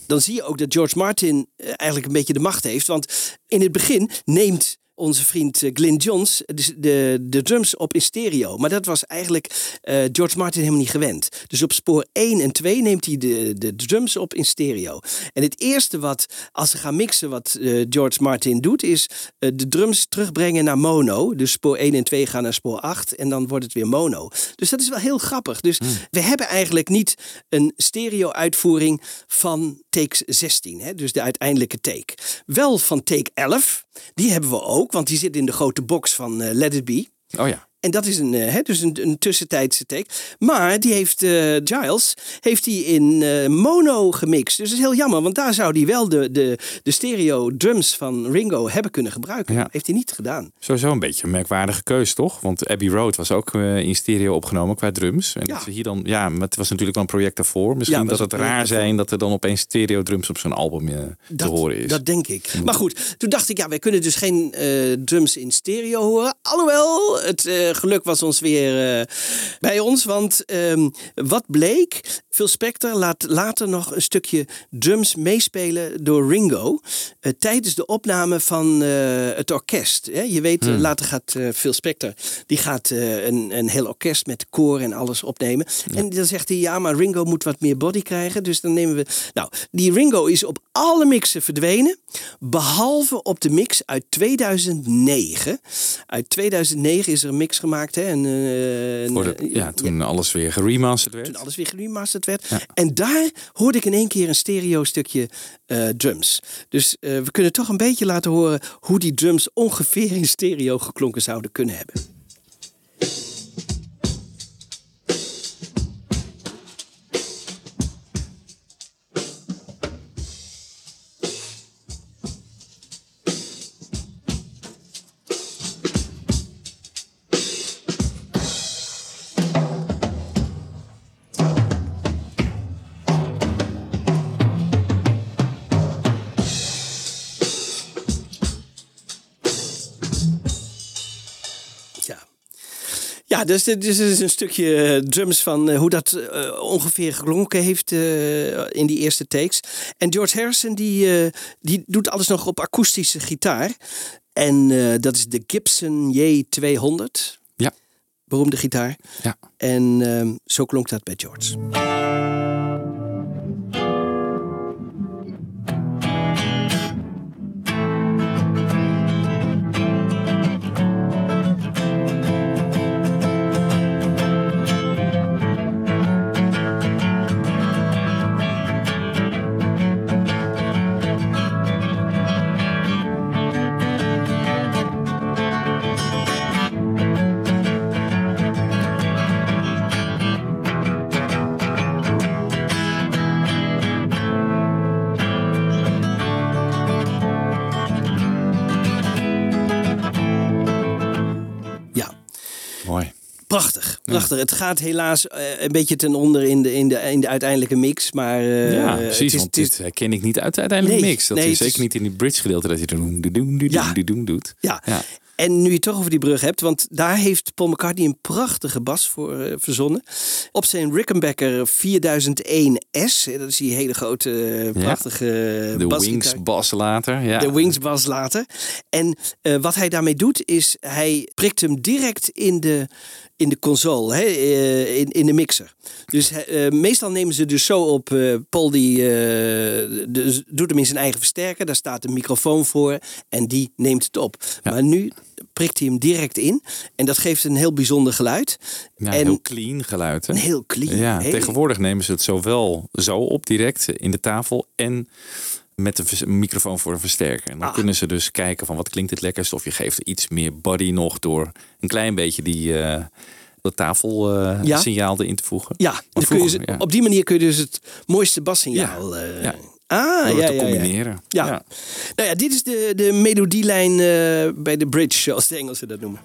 Dan zie je ook dat George Martin eigenlijk een beetje de macht heeft. Want in het begin neemt onze vriend eh, Glyn Johns de, de, de drums op in stereo. Maar dat was eigenlijk eh, George Martin helemaal niet gewend. Dus op spoor 1 en 2 neemt hij de, de drums op in stereo. En het eerste wat, als ze gaan mixen, wat eh, George Martin doet, is de drums terugbrengen naar mono. Dus spoor 1 en 2 gaan naar spoor 8 en dan wordt het weer mono. Dus dat is wel heel grappig. Dus we hebben eigenlijk niet een stereo-uitvoering van take 16, hè? dus de uiteindelijke take. Wel van take 11, die hebben we ook, want die zit in de grote box van eh, Let It Be. Oh ja. En dat is een, eh, hè, dus een, een tussentijdse take. Maar die heeft eh, Giles heeft die in eh, mono gemixt. Dus dat is heel jammer, want daar zou hij wel de, de, de stereo drums van Ringo hebben kunnen gebruiken. Heeft hij niet gedaan. Sowieso een beetje een merkwaardige keus, toch? Want Abbey Road was ook in stereo opgenomen qua drums. En Ja. dat hier dan, ja, maar het was natuurlijk wel een project daarvoor. Misschien Ja, dat het raar zijn dat er dan opeens stereo drums op zo'n album te horen is. Dat denk ik. Maar goed, toen dacht ik, ja, wij kunnen dus geen drums in stereo horen. Alhoewel, het geluk was ons weer eh, bij ons. Want ehm, wat bleek, Phil Spector laat later nog een stukje drums meespelen door Ringo. eh, tijdens de opname van eh, het orkest. Hè? Je weet, Hmm. later gaat eh, Phil Spector, die gaat een, een heel orkest met koor en alles opnemen. En dan zegt hij, ja, maar Ringo moet wat meer body krijgen. Dus dan nemen we... Nou, die Ringo is op alle mixen verdwenen. Behalve op de mix uit 2009. Uit 2009 is er een mix gemaakt. Hè? En, een- Voor de- ja, toen alles weer geremasterd werd. toen alles weer geremasterd werd. En daar hoorde ik in één keer een stereo stukje eh, drums. Dus eh, we kunnen toch een beetje laten horen hoe die drums ongeveer in stereo geklonken zouden kunnen hebben. Ja, dus dit dit is een stukje eh, drums van eh, hoe dat eh, ongeveer geklonken heeft in die eerste takes. En George Harrison die, die doet alles nog op akoestische gitaar. En dat is de Gibson J200. Ja. Beroemde gitaar. Ja. En ehm, zo klonk dat bij George. Prachtig, prachtig. Het gaat helaas eh, een beetje ten onder in de, in de, in de uiteindelijke mix. Maar eh, ja, het precies. is- want het is- dit herken ik niet uit de uiteindelijke Nee, mix. Dat nee, is zeker niet in die bridge gedeelte dat je doen, doen, doen, Ja. doen, doet. Ja. Ja. En nu je het toch over die brug hebt, want daar heeft Paul McCartney een prachtige bas voor eh, verzonnen. Op zijn Rickenbacker 4001S, hè, dat is die hele grote, prachtige De basgitaar. Wings bas later. Ja. De Wings bas later. En wat hij daarmee doet, is hij prikt hem direct in de, in de console, hè, eh, in, in de mixer. Dus eh, meestal nemen ze dus zo op. eh, Paul die dus doet hem in zijn eigen versterker. Daar staat een microfoon voor en die neemt het op. Maar nu prikt hij hem direct in. En dat geeft een heel bijzonder geluid. Ja, en heel clean geluid. Hè? Een heel clean, Ja, heel- tegenwoordig nemen ze het zowel zo op direct in de tafel en met een microfoon voor een versterker. En dan Ah. kunnen ze dus kijken van wat klinkt het lekkerst. Of je geeft er iets meer body nog door een klein beetje die eh dat tafelsignaal Ja. signaal erin te voegen. ja, kun je, ja. op die manier kun je dus het mooiste bassignaal... eh, Ja. Ah, Door ja, te ja, combineren. Ja. Ja. Nou ja, dit is de, de melodielijn eh, bij de bridge, zoals de Engelsen dat noemen.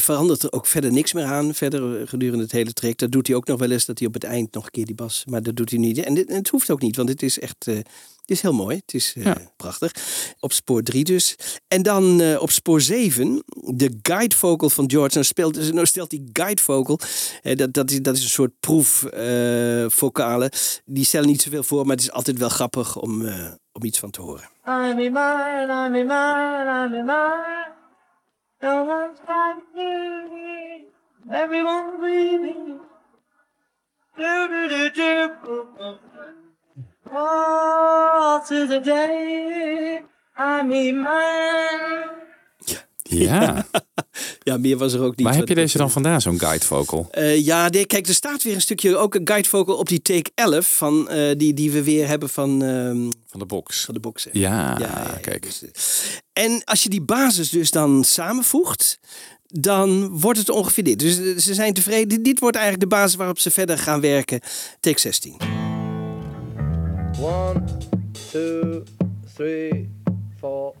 Hij verandert er ook verder niks meer aan, verder eh, gedurende het hele traject. Dat doet hij ook nog wel eens, dat hij op het eind nog een keer die bas... Maar dat doet hij niet. En, dit, en het hoeft ook niet, want het is echt... eh, het is heel mooi, het is eh, prachtig. Op spoor 3 dus. En dan eh, op spoor 7, de guide vocal van George. Nou, speelt, dus- nou stelt die guide vocal, eh, dat, dat, is, dat is een soort proefvocalen. die stellen niet zoveel voor, maar het is altijd wel grappig om, eh, om iets van te horen. I'm No one's like me. Everyone's breathing. Do do do do. All to the day. I'm in mine. Ja. Ja, meer was er ook niet. Waar heb je deze dan vandaan, zo'n guide vocal? Eh, ja, nee, kijk, er staat weer een stukje, ook een guide vocal op die take 11 van, eh, die, die we weer hebben van, ehm, Van de box. van de box. hè. Ja, Ja, kijk. En als je die basis dus dan samenvoegt, dan wordt het ongeveer dit. Dus eh, ze zijn tevreden. Dit, dit wordt eigenlijk de basis waarop ze verder gaan werken. Take 16. One, two, three, four.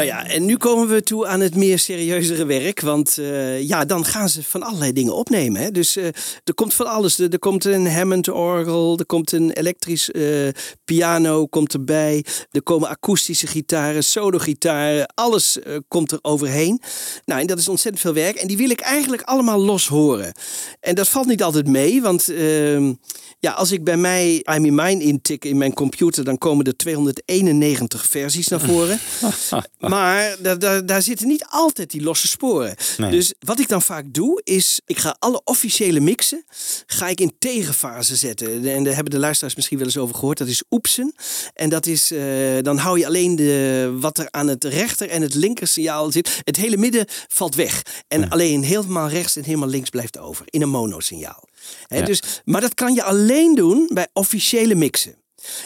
Nou ja, en nu komen we toe aan het meer serieuzere werk. Want eh, ja, dan gaan ze van allerlei dingen opnemen. Hè? Dus eh, er komt van alles. Er, komt een Hammond-orgel, er komt een elektrisch eh, piano komt erbij. Er komen akoestische gitaren, solo-gitaren. Alles komt er overheen. Nou, en dat is ontzettend veel werk. En die wil ik eigenlijk allemaal los horen. En dat valt niet altijd mee, want... ehm, ja, als ik bij mij I'm in Mine intik in mijn computer, dan komen er 291 versies naar voren. maar daar, zitten niet altijd die losse sporen. Nee. Dus wat ik dan vaak doe, is ik ga alle officiële mixen ga ik in tegenfase zetten. En daar hebben de luisteraars misschien wel eens over gehoord. Dat is oepsen. En dat is, eh, dan hou je alleen de, wat er aan het rechter en het linker signaal zit. Het hele midden valt weg. En alleen helemaal rechts en helemaal links blijft over. In een monosignaal. Ja. dus, maar dat kan je alleen doen bij officiële mixen.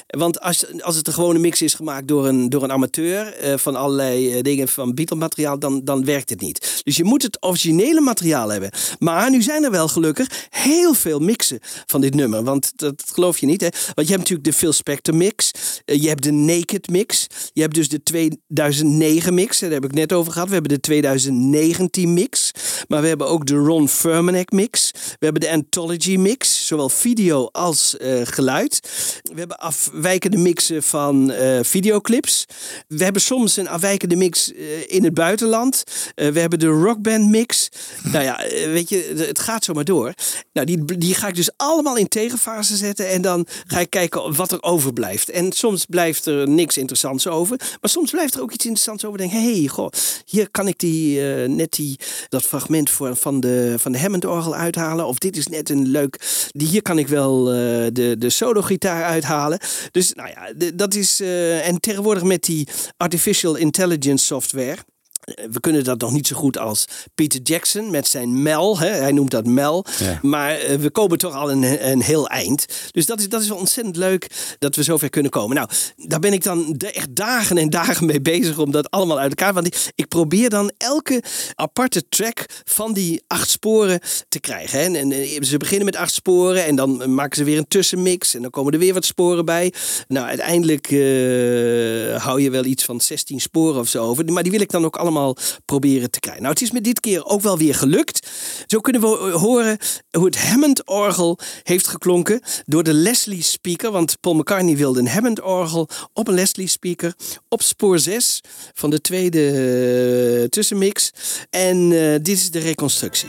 Want als, als het een gewone mix is gemaakt door een, door een amateur eh, van allerlei eh, dingen van Beatle-materiaal, dan, dan werkt het niet. Dus je moet het originele materiaal hebben. Maar nu zijn er wel gelukkig heel veel mixen van dit nummer. Want dat geloof je niet. Hè? Want je hebt natuurlijk de Phil Spector mix. eh, je hebt de Naked mix. Je hebt dus de 2009 mix. Daar heb ik net over gehad. We hebben de 2019 mix. Maar we hebben ook de Ron Furmanek mix. We hebben de Anthology mix. Zowel video als geluid. We hebben afwijkende mixen van eh, videoclips. We hebben soms een afwijkende mix eh, in het buitenland. Eh, we hebben de rockband mix. nou ja, weet je, het gaat zo maar door. Nou, die, die ga ik dus allemaal in tegenfase zetten. En dan ga ik kijken wat er overblijft. En soms blijft er niks interessants over. Maar soms blijft er ook iets interessants over. Denk, hé, hey, goh, hier kan ik die, net die, dat fragment voor, van de, van de Hammond-orgel uithalen. Of dit is net een leuk... Die, hier kan ik wel de, de solo-gitaar uithalen. Dus nou ja, dat is... eh, en tegenwoordig met die artificial intelligence software... eh, We kunnen dat nog niet zo goed als Peter Jackson met zijn Mel. Hè? Hij noemt dat Mel. Ja. Maar eh, we komen toch al een, een heel eind. Dus dat is, dat is wel ontzettend leuk dat we zover kunnen komen. Nou, daar ben ik dan echt dagen en dagen mee bezig om dat allemaal uit elkaar. Want ik, probeer dan elke aparte track van die acht sporen te krijgen. Hè? En, en, eh, ze beginnen met acht sporen en dan maken ze weer een tussenmix. En dan komen er weer wat sporen bij. Nou, uiteindelijk hou je wel iets van 16 sporen of zo over. Maar die wil ik dan ook allemaal proberen te krijgen. Nou, het is me dit keer ook wel weer gelukt. Zo kunnen we eh, horen hoe het Hammond-orgel heeft geklonken door de Leslie-speaker. Want Paul McCartney wilde een Hammond-orgel op een Leslie-speaker op spoor 6 van de tweede eh, tussenmix. En eh, dit is de reconstructie.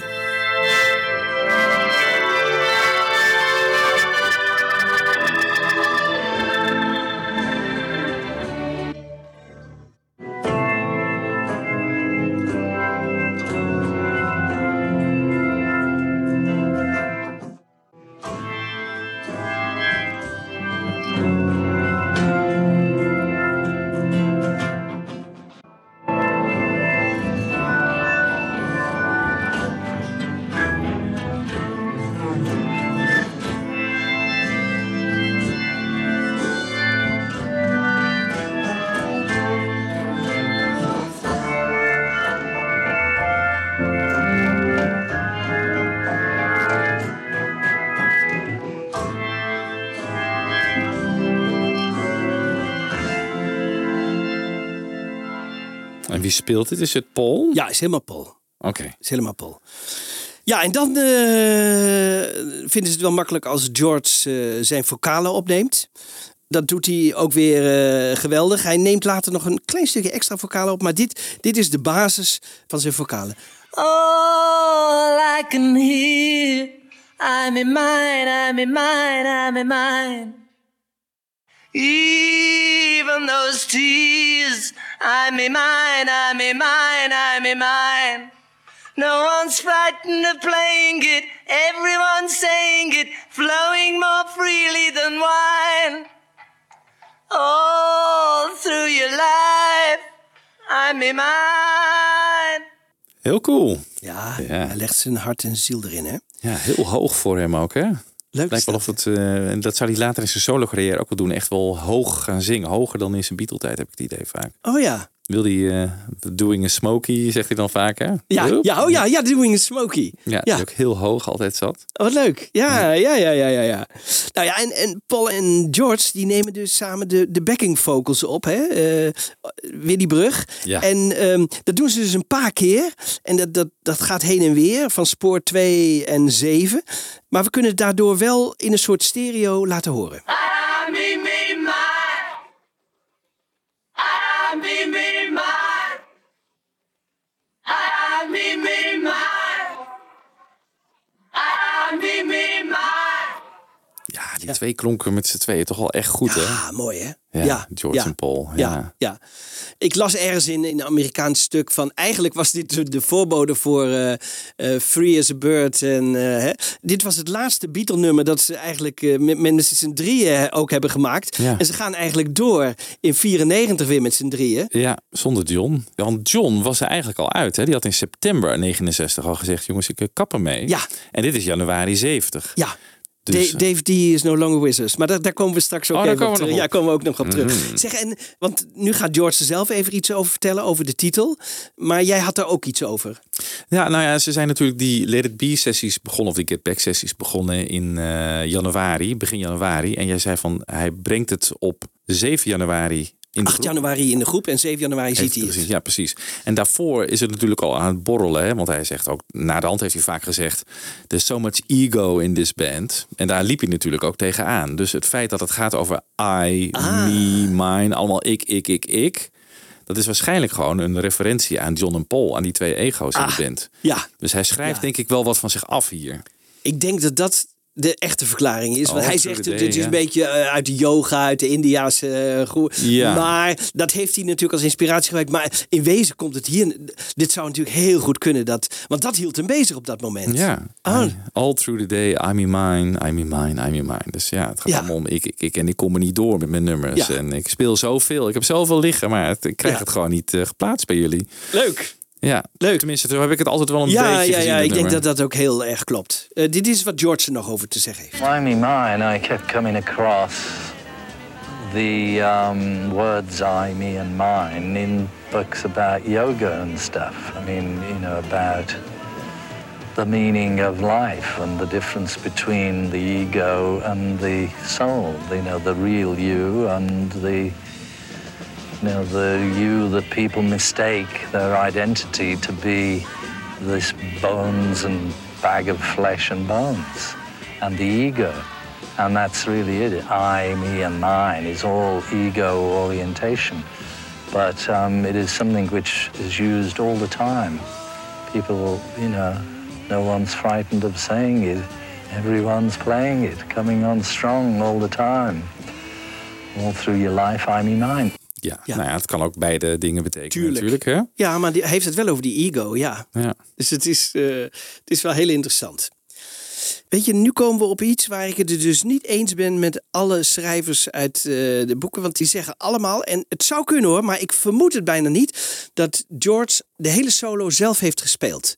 Speelt dit? Is het Paul? Ja, is helemaal Paul. Oké. Is helemaal Paul. Ja, en dan eh, vinden ze het wel makkelijk als George eh, zijn vocalen opneemt. Dat doet hij ook weer eh, geweldig. Hij neemt later nog een klein stukje extra vocalen op. Maar dit, dit is de basis van zijn vocalen. All I can hear, I'm in mine, I'm in mine, I'm in mine. Even those tears, I'm in mine, I'm in mine, I'm in mine. No one's frightened of playing it, everyone's saying it, flowing more freely than wine. All through your life, I'm in mine. Heel cool. Ja, Ja. hij legt zijn hart en ziel erin, hè? Ja, heel hoog voor hem ook, hè? Leuk. Lijkt wel of het, eh, en dat zou hij later in zijn solo carrière ook wel doen. Echt wel hoog gaan zingen. Hoger dan in zijn Beatle-tijd, heb ik het idee vaak. Oh ja. Wil hij eh, doing a smoky, zegt hij dan vaak, hè? Ja, ja, oh ja, ja, doing a smoky. Ja, die ook heel hoog altijd zat. Oh, wat leuk. Ja, ja, ja, ja, ja. ja. Nou ja, en, en Paul en George die nemen dus samen de, de backing vocals op, hè? Eh Willy Brug. Ja. En ehm, dat doen ze dus een paar keer. En dat, dat, dat gaat heen en weer van spoor 2 en 7. Maar we kunnen het daardoor wel in een soort stereo laten horen. Me, me, mine. Ja, die twee klonken met z'n tweeën toch wel echt goed, hè? Ah, mooi hè? Ja, George en Paul. Ja. Ja, ja. Ik las ergens in, in een Amerikaans stuk van... eigenlijk was dit de, de voorbode voor eh, eh, Free as a Bird. En, eh, hè. Dit was het laatste Beatle-nummer dat ze eigenlijk met, met z'n drieën ook hebben gemaakt. Ja. En ze gaan eigenlijk door in 94 weer met z'n drieën. Ja, zonder John. Want John was er eigenlijk al uit. Hè? Die had in september 69 al gezegd: jongens, ik kap ermee. Ja. En dit is januari 70. Ja. Dus, Da- Dave D is no longer with us. Maar daar, daar komen we straks ook Oh, even op terug. nog Ja, op. komen we ook nog op terug. Mhm. Zeg, en, want nu gaat George er zelf even iets over vertellen, over de titel. Maar jij had daar ook iets over. Ja, nou ja, ze zijn natuurlijk die Let It Be sessies begonnen, of die Get Back sessies begonnen in eh, januari, begin januari. En jij zei van, hij brengt het op 7 januari 8 groep. januari in de groep en 7 januari ziet hij het. Ja, precies. En daarvoor is het natuurlijk al aan het borrelen. Hè? Want hij zegt ook, na de hand heeft hij vaak gezegd... There's so much ego in this band. En daar liep hij natuurlijk ook tegenaan. Dus het feit dat het gaat over I, Ah. me, mine... allemaal ik, ik, ik, ik... Dat is waarschijnlijk gewoon een referentie aan John en Paul. Aan die twee ego's in de band. Ja, Dus hij schrijft Ja. denk ik wel wat van zich af hier. ik denk dat dat de echte verklaring is. Want Oh, hij zegt, het is een ja. beetje eh, uit de yoga, uit de Indiaanse uh, groe- Ja. Maar dat heeft hij natuurlijk als inspiratie gebruikt. Maar in wezen komt het hier... Dit zou natuurlijk heel goed kunnen. Dat, want dat hield hem bezig op dat moment. Ja. I- All through the day, I'm in mine, I'm in mine, I'm in mine. Dus ja, het gaat Ja. allemaal om ik, ik, ik. En ik kom er niet door met mijn nummers. En ik speel zoveel. Ik heb zoveel liggen, maar het, ik krijg het gewoon niet eh, geplaatst bij jullie. Leuk. Ja, Leuk. Tenminste, zo heb ik het altijd wel een Ja, beetje ja, gezien. ja, ik denk dat dat ook heel erg klopt. Eh, dit is wat George er nog over te zeggen heeft. Why me mine, I kept coming across the um, words I, me, and mine in books about yoga and stuff. I mean, you know, about the meaning of life and the difference between the ego and the soul. You know, the real you and the you know the you that people mistake their identity to be this bones and bag of flesh and bones and the ego. And that's really it. I me and mine is all ego orientation. But um, it is something which is used all the time. People you know no one's frightened of saying it. Everyone's playing it coming on strong all the time. All through your life i me mine Ja, nou ja, het kan ook beide dingen betekenen Tuurlijk. natuurlijk. Hè? Ja, maar die, heeft het wel over die ego, ja. Ja. Dus het is, eh, het is wel heel interessant. Weet je, nu komen we op iets waar ik het er dus niet eens ben met alle schrijvers uit eh, de boeken. Want die zeggen allemaal, en het zou kunnen hoor, maar ik vermoed het bijna niet, dat George de hele solo zelf heeft gespeeld.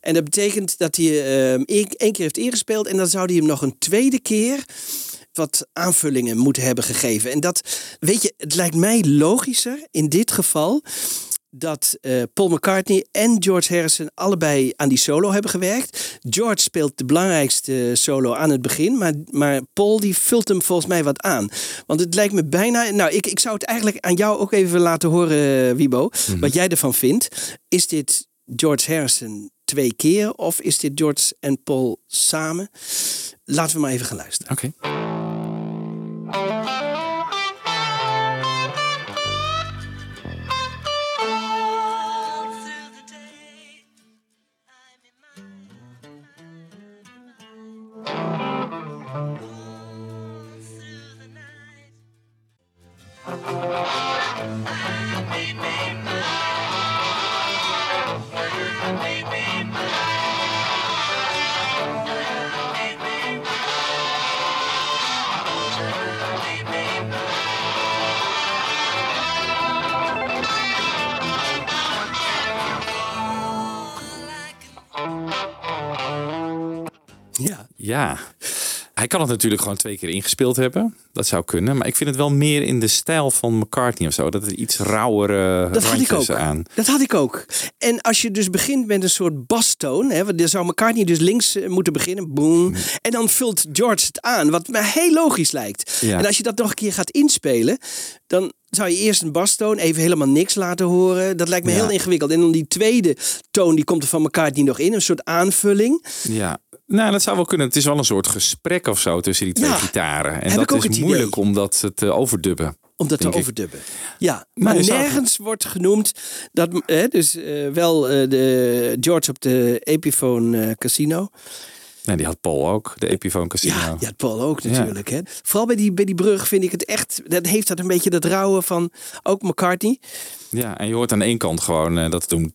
En dat betekent dat hij eh, één keer heeft ingespeeld en dan zou hij hem nog een tweede keer wat aanvullingen moeten hebben gegeven. En dat, weet je, het lijkt mij logischer in dit geval dat eh, Paul McCartney en George Harrison allebei aan die solo hebben gewerkt. George speelt de belangrijkste solo aan het begin, maar, maar Paul die vult hem volgens mij wat aan. Want het lijkt me bijna. Nou, ik, ik zou het eigenlijk aan jou ook even laten horen, eh, Wibo, wat jij ervan vindt. Is dit George Harrison twee keer of is dit George en Paul samen? Laten we maar even gaan luisteren. Oké. Ja. Hij kan het natuurlijk gewoon twee keer ingespeeld hebben. Dat zou kunnen. Maar ik vind het wel meer in de stijl van McCartney of zo. Dat er iets rauwere Dat had ik ook. aan. Dat had ik ook. En als je dus begint met een soort bastoon, hè, dan zou McCartney dus links eh, moeten beginnen, boom, en dan vult George het aan, wat mij heel logisch lijkt. Ja. En als je dat nog een keer gaat inspelen, dan zou je eerst een bastoon even helemaal niks laten horen. Dat lijkt me Ja. heel ingewikkeld. En dan die tweede toon, die komt er van McCartney nog in, een soort aanvulling. Ja. Nou, dat zou wel kunnen. Het is wel een soort gesprek of zo tussen die twee Ja. gitaren. En dat is moeilijk idee. om dat te overdubben. Om dat te overdubben. Ja, maar zou- nergens wordt genoemd dat, hè, dus eh, wel eh, de George op de Epiphone eh, Casino. Nee, die had Paul ook, de Epiphone Casino. Ja, ja, Paul ook Ja. natuurlijk. Hè. Vooral bij die, bij die brug vind ik het echt. Dat heeft dat een beetje dat rauwe van ook McCartney. Ja, en je hoort aan één kant gewoon eh, dat doem.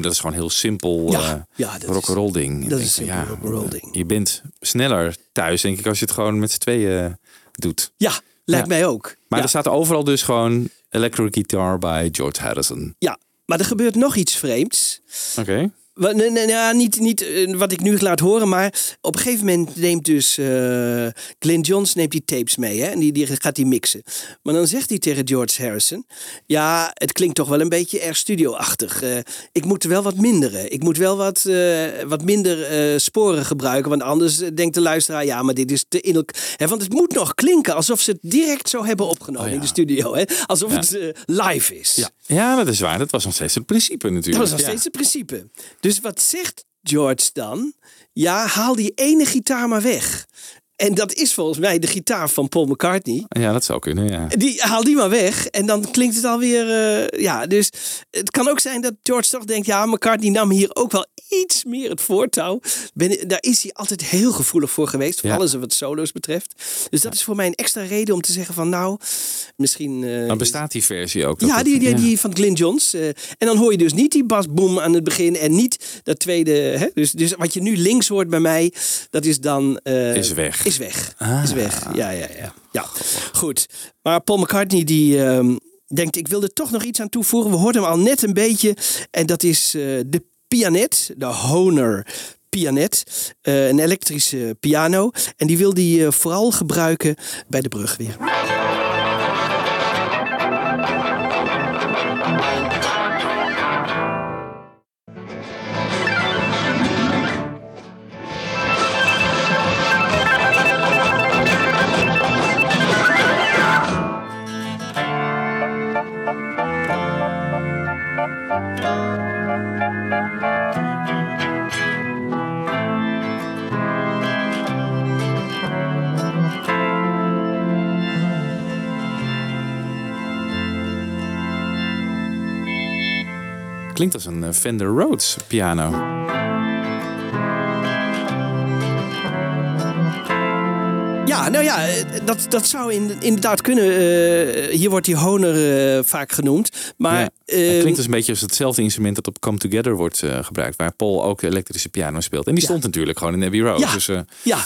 Dat is gewoon heel simpel Ja, eh ja, is- rock'n'roll ding. dat is simpel rock'n'roll ding. Je bent sneller thuis, denk ik, als je het gewoon met z'n tweeën eh, doet. Ja, lijkt Ja. mij ook. Maar ja. er staat overal dus gewoon electric guitar bij George Harrison. ja, maar er gebeurt nog iets vreemds. Oké. Nee, nee, ja, niet, niet eh, wat ik nu laat horen, maar op een gegeven moment neemt dus eh Glenn Johns neemt die tapes mee hè, en die, die gaat die mixen. Maar dan zegt hij tegen George Harrison: Ja, het klinkt toch wel een beetje erg studioachtig. Eh, ik moet er wel wat minderen. Ik moet wel wat, wat minder sporen gebruiken, want anders denkt de luisteraar: Ja, maar dit is te in elk- hè, Want het moet nog klinken alsof ze het direct zo hebben opgenomen in de studio, hè? alsof Ja. het live is. Ja. Ja, dat is waar. Dat was nog steeds het principe natuurlijk. Dat was nog Ja. steeds het principe. Dus wat zegt George dan? Ja, haal die ene gitaar maar weg. En dat is volgens mij de gitaar van Paul McCartney. Ja, dat zou kunnen, ja. Die haal die maar weg en dan klinkt het alweer. eh ja, dus het kan ook zijn dat George toch denkt: ja, McCartney nam hier ook wel iets meer het voortouw. Ben, daar is hij altijd heel gevoelig voor geweest, voor Ja. alles wat solo's betreft. Dus dat is voor mij een extra reden om te zeggen: van nou, misschien. eh, Dan bestaat die versie ook. ja, die, die, ja. die van Glyn Johns. eh, en dan hoor je dus niet die basboom aan het begin en niet dat tweede. Hè? Dus, dus wat je nu links hoort bij mij, dat is dan. Is weg. Is weg. Ah. Is weg. Ja, ja, ja. ja. Goed. Maar Paul McCartney die. ehm, Denkt, ik wil er toch nog iets aan toevoegen. We hoorden hem al net een beetje. En dat is eh, de pianet, de Honor pianet. eh, een elektrische piano. En die wil die eh, vooral gebruiken bij de brug weer. Klinkt als een eh, Fender Rhodes piano. Ja, nou ja, eh, dat, dat zou in, inderdaad kunnen. Eh, hier wordt die Honor eh, vaak genoemd. Maar Ja. Het klinkt dus een beetje als hetzelfde instrument dat op Come Together wordt gebruikt. Waar Paul ook elektrische piano speelt. En die stond natuurlijk gewoon in Abbey Road. Ja. Dus, ja,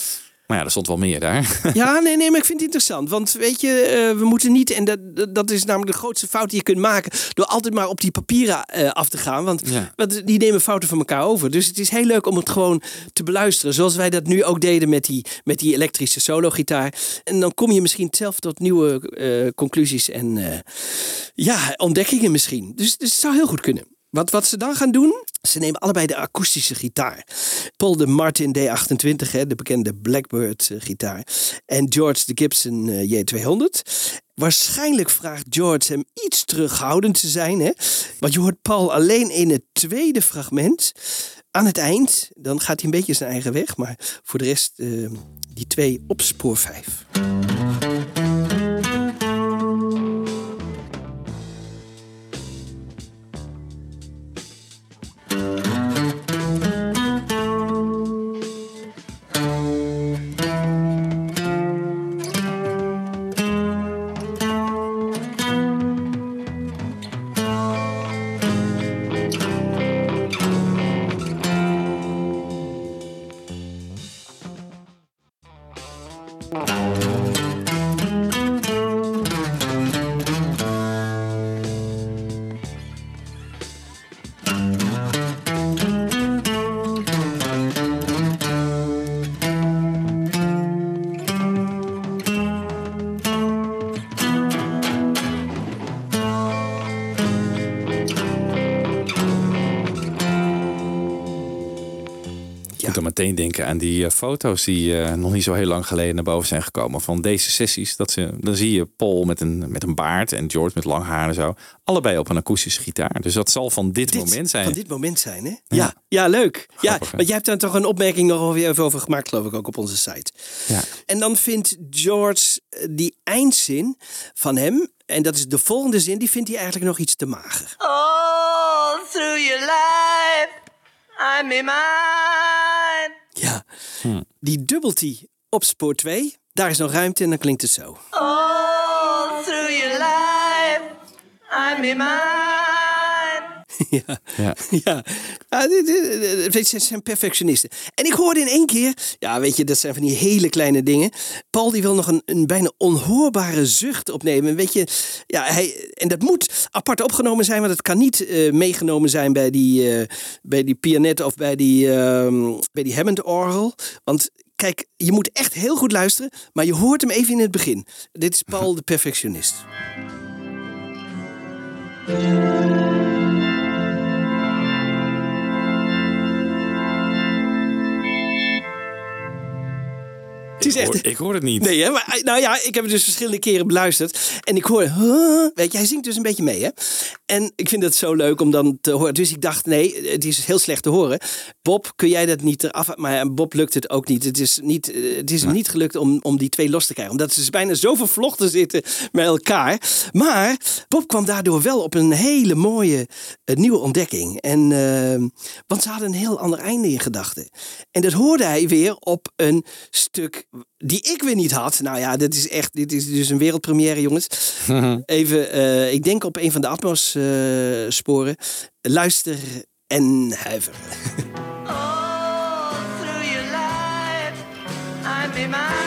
maar ja, er stond wel meer daar. ja, nee, nee, maar ik vind het interessant. Want weet je, eh, we moeten niet, en dat, dat- is namelijk de grootste fout die je kunt maken, door altijd maar op die papieren eh, af te gaan. Want, Ja. want die nemen fouten van elkaar over. Dus het is heel leuk om het gewoon te beluisteren. Zoals wij dat nu ook deden met die, met die elektrische solo-gitaar. En dan kom je misschien zelf tot nieuwe eh, conclusies. En Ja, ontdekkingen misschien. Dus, dus het zou heel goed kunnen. Wat, wat ze dan gaan doen, ze nemen allebei de akoestische gitaar. Paul de Martin D28, hè, de bekende Blackbird eh, gitaar. En George de Gibson eh, J200. Waarschijnlijk vraagt George hem iets terughoudend te zijn. Hè? Want je hoort Paul alleen in het tweede fragment. Aan het eind, dan gaat hij een beetje zijn eigen weg. Maar voor de rest, eh, die twee op spoor 5. Foto's die eh, nog niet zo heel lang geleden naar boven zijn gekomen. Van deze sessies. Dat ze, dan zie je Paul met een, met een baard en George met lang haar en zo. Allebei op een akoestische gitaar. Dus dat zal van dit, moment zijn. Van dit moment zijn, hè? Ja, ja, leuk. Ja, hè? want jij hebt daar toch een opmerking nog over, even over gemaakt, geloof ik, ook op onze site. Ja. En dan vindt George eh, die eindzin van hem, en dat is de volgende zin, die vindt hij eigenlijk nog iets te mager. All through your life, I'm in mine. Ja, die dubbelt hij op spoor 2. Daar is nog ruimte en dan klinkt het zo. All through your life, I'm in mine. Ja. Ja. ja. Dit- dit- dit- dit zijn- perfectionisten. En ik hoorde in één keer, ja, weet je, dat zijn van die hele kleine dingen. Paul die wil nog een, een bijna onhoorbare zucht opnemen. Weet je, ja, hij, en dat moet apart opgenomen zijn, want het kan niet eh, meegenomen zijn bij die, eh, bij die pianet of bij die, ehm, bij die Hammond-orgel. Want kijk, je moet echt heel goed luisteren, maar je hoort hem even in het begin. Dit is Paul de perfectionist. Het is Ik echt... hoor, ik hoor het niet. Nee, hè? Maar, nou ja, ik heb het dus verschillende keren beluisterd. En ik hoor, huh? weet je, hij zingt dus een beetje mee, hè? En ik vind het zo leuk om dan te horen. Dus ik dacht, nee, het is heel slecht te horen. Bob, kun jij dat niet eraf? Maar Bob lukt het ook niet. Het is niet, eh, het is hem niet gelukt om, om die twee los te krijgen. Omdat ze dus bijna zo vervlochten zitten met elkaar. Maar Bob kwam daardoor wel op een hele mooie eh, nieuwe ontdekking. En, eh, want ze hadden een heel ander einde in gedachten. En dat hoorde hij weer op een stuk die ik weer niet had. Nou ja, dit is echt, dit is dus een wereldpremière, jongens. Even, eh, ik denk op een van de Atmos-sporen. Luister en huiver. Through your life, I'm in mine.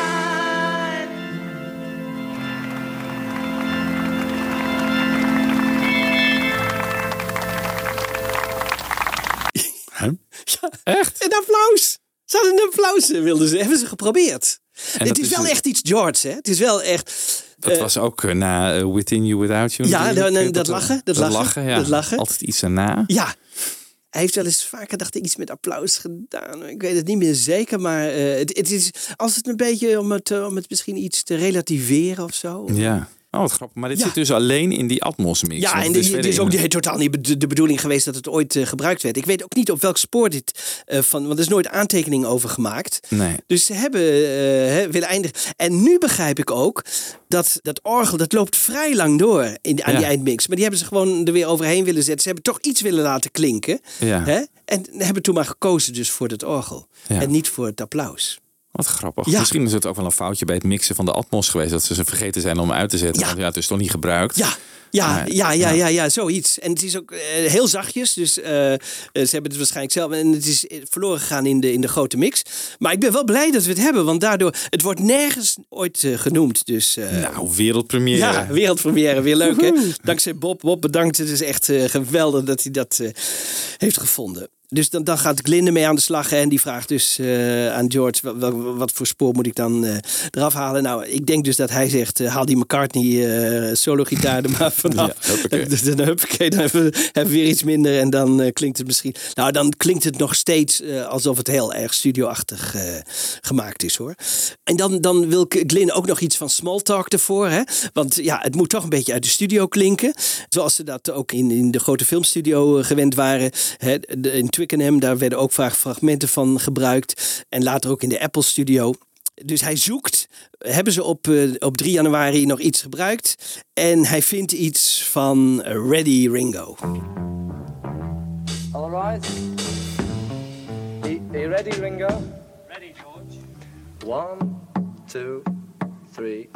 Ja, echt? Een applaus. Ze hadden een applaus, eh, wilden ze. Hebben ze geprobeerd. En Het is is wel echt iets George, hè? Het is wel echt... Dat eh, was ook eh, na Within You Without You. Ja, dat- Eh, dat lachen, dat lachen, ja. dat lachen. Altijd iets erna. Ja. Hij heeft wel eens vaker, dacht ik, iets met applaus gedaan. Ik weet het niet meer zeker, maar het, het is als het een beetje om het, om het misschien iets te relativeren of zo. Ja. Oh, wat grappig. Maar dit Ja. zit dus alleen in die Atmos mix. Ja, en het het is, ook niet- totaal niet de, de bedoeling geweest dat het ooit eh, gebruikt werd. Ik weet ook niet op welk spoor dit eh, van, want er is nooit aantekening over gemaakt. Nee. Dus ze hebben eh, willen eindigen. En nu begrijp ik ook dat dat orgel, dat loopt vrij lang door in, aan Ja. die eindmix. Maar die hebben ze gewoon er weer overheen willen zetten. Ze hebben toch iets willen laten klinken. Ja. Hè? En hebben toen maar gekozen dus voor dat orgel. En niet voor het applaus. Wat grappig. Ja. Misschien is het ook wel een foutje bij het mixen van de Atmos geweest. Dat ze ze vergeten zijn om uit te zetten. Want ja, het is toch niet gebruikt. Ja. Ja, Maar, ja, ja, ja, ja, zoiets. En het is ook eh, heel zachtjes. Dus eh, eh, ze hebben het waarschijnlijk zelf. En het is verloren gegaan in de, in de grote mix. Maar ik ben wel blij dat we het hebben. Want daardoor. Het wordt nergens ooit genoemd. Dus. Nou, wereldpremière. ja, wereldpremière. Weer leuk, hè? Dankzij Bob. Bob, bedankt. Het is echt geweldig dat hij dat heeft gevonden. Dus dan, dan gaat Glyn ermee aan de slag en die vraagt dus eh, aan George: wat voor spoor moet ik dan eh, eraf halen? Nou, ik denk dus dat hij zegt: eh, haal die McCartney solo-gitaar er maar vanaf. Ja, dan, huppakee, dan hebben we, hebben we weer iets minder en dan klinkt het misschien. Nou, dan klinkt het nog steeds alsof het heel erg studioachtig gemaakt is hoor. En dan, dan wil Glyn ook nog iets van small talk ervoor. Hè? Want ja, het moet toch een beetje uit de studio klinken. Zoals ze dat ook in, in de grote filmstudio gewend waren. Hè? De- In Twickenham, daar werden ook vaak fragmenten van gebruikt. En later ook in de Apple studio. Dus hij zoekt. Hebben ze op, eh, op 3 januari nog iets gebruikt? En hij vindt iets van Ready Ringo. All right. Are, are you ready, Ringo? Ready, George. One, two, three.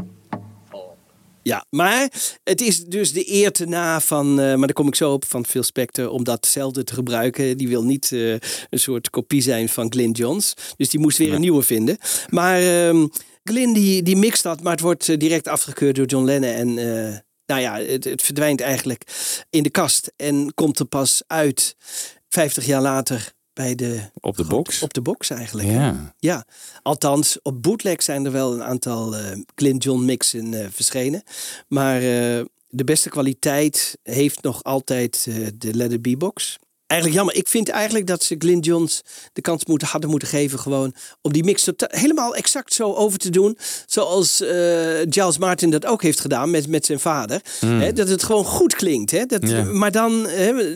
Ja, maar het is dus de eer te na van, eh, maar daar kom ik zo op, van Phil Spector, om datzelfde te gebruiken. Die wil niet eh, een soort kopie zijn van Glyn Johns. Dus die moest weer een nieuwe vinden. Maar ehm Glyn die, die mixt dat, maar het wordt eh, direct afgekeurd door John Lennon. En nou ja, het, het verdwijnt eigenlijk in de kast en komt er pas uit 50 jaar later bij de... Op de box? Op de box eigenlijk. Ja. Ja, althans, op bootleg zijn er wel een aantal eh Clint John mixen eh, verschenen. Maar eh, de beste kwaliteit heeft nog altijd de Let It Be box. Eigenlijk jammer. Ik vind eigenlijk dat ze Glyn Johns de kans moeten, hadden moeten geven gewoon om die mix helemaal exact zo over te doen. Zoals eh Giles Martin dat ook heeft gedaan met, met zijn vader. Mm. Hè, dat het gewoon goed klinkt. Hè? Dat. Maar dan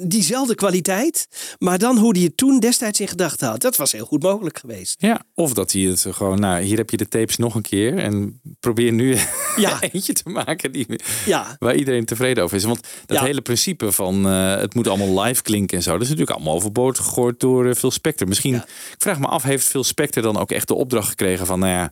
diezelfde kwaliteit. Maar dan hoe hij het toen destijds in gedachten had. Dat was heel goed mogelijk geweest. Ja, of dat hij het gewoon, nou, hier heb je de tapes nog een keer en probeer nu Ja. eentje te maken die, Ja. waar iedereen tevreden over is. Want dat Ja. hele principe van eh, het moet allemaal live klinken en zo, is natuurlijk allemaal overboord gegooid door eh, Phil Spector. Misschien, ik vraag me af, heeft Phil Spector dan ook echt de opdracht gekregen van, nou ja,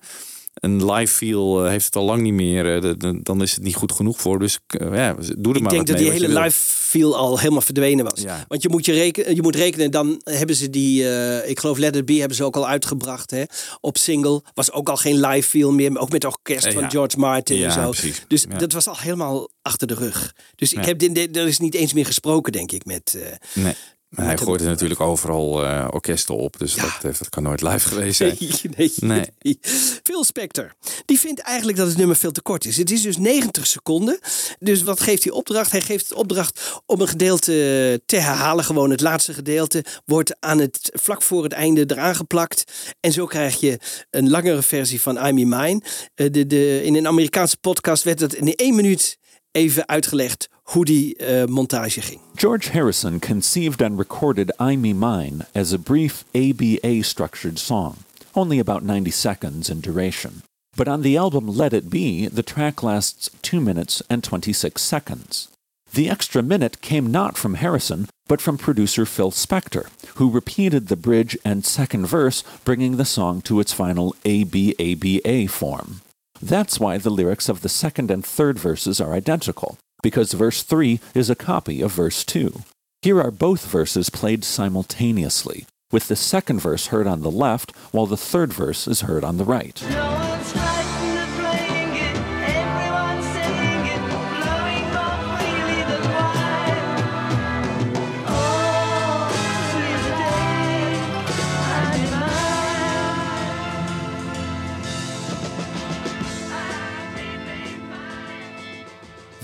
een live feel eh, heeft het al lang niet meer, eh, dan is het niet goed genoeg voor. Dus eh, ja, doe er Ik maar denk wat dat die hele live feel al helemaal verdwenen was. Ja. Want je moet, je, rekenen, je moet rekenen, dan hebben ze die, eh, ik geloof Let It Be hebben ze ook al uitgebracht hè, op single. Was ook al geen live feel meer, maar ook met orkest Eh, van. George Martin Ja, en zo. precies. Dus dat was al helemaal achter de rug. Dus ik heb dit, er is niet eens meer gesproken, denk ik, met... eh, Nee. Maar hij gooit er natuurlijk overal eh, orkesten op, dus dat, heeft- dat kan nooit live geweest zijn. Nee, nee, Nee. Phil Spector, die vindt eigenlijk dat het nummer veel te kort is. Het is dus 90 seconden. Dus wat geeft hij opdracht? Hij geeft opdracht om een gedeelte te herhalen. Gewoon het laatste gedeelte wordt aan het, vlak voor het einde eraan geplakt. En zo krijg je een langere versie van I'm in Mine. Eh, de, de, in een Amerikaanse podcast werd het in één minuut even uitgelegd hoe die eh, montage ging. George Harrison conceived and recorded I Me Mine as a brief ABA structured song, only about 90 seconds in duration. But on the album Let It Be, the track lasts 2 minutes and 26 seconds. The extra minute came not from Harrison, but from producer Phil Spector, who repeated the bridge and second verse, bringing the song to its final ABABA form. That's why the lyrics of the second and third verses are identical, because verse 3 is a copy of verse 2. Here are both verses played simultaneously, with the second verse heard on the left, while the third verse is heard on the right.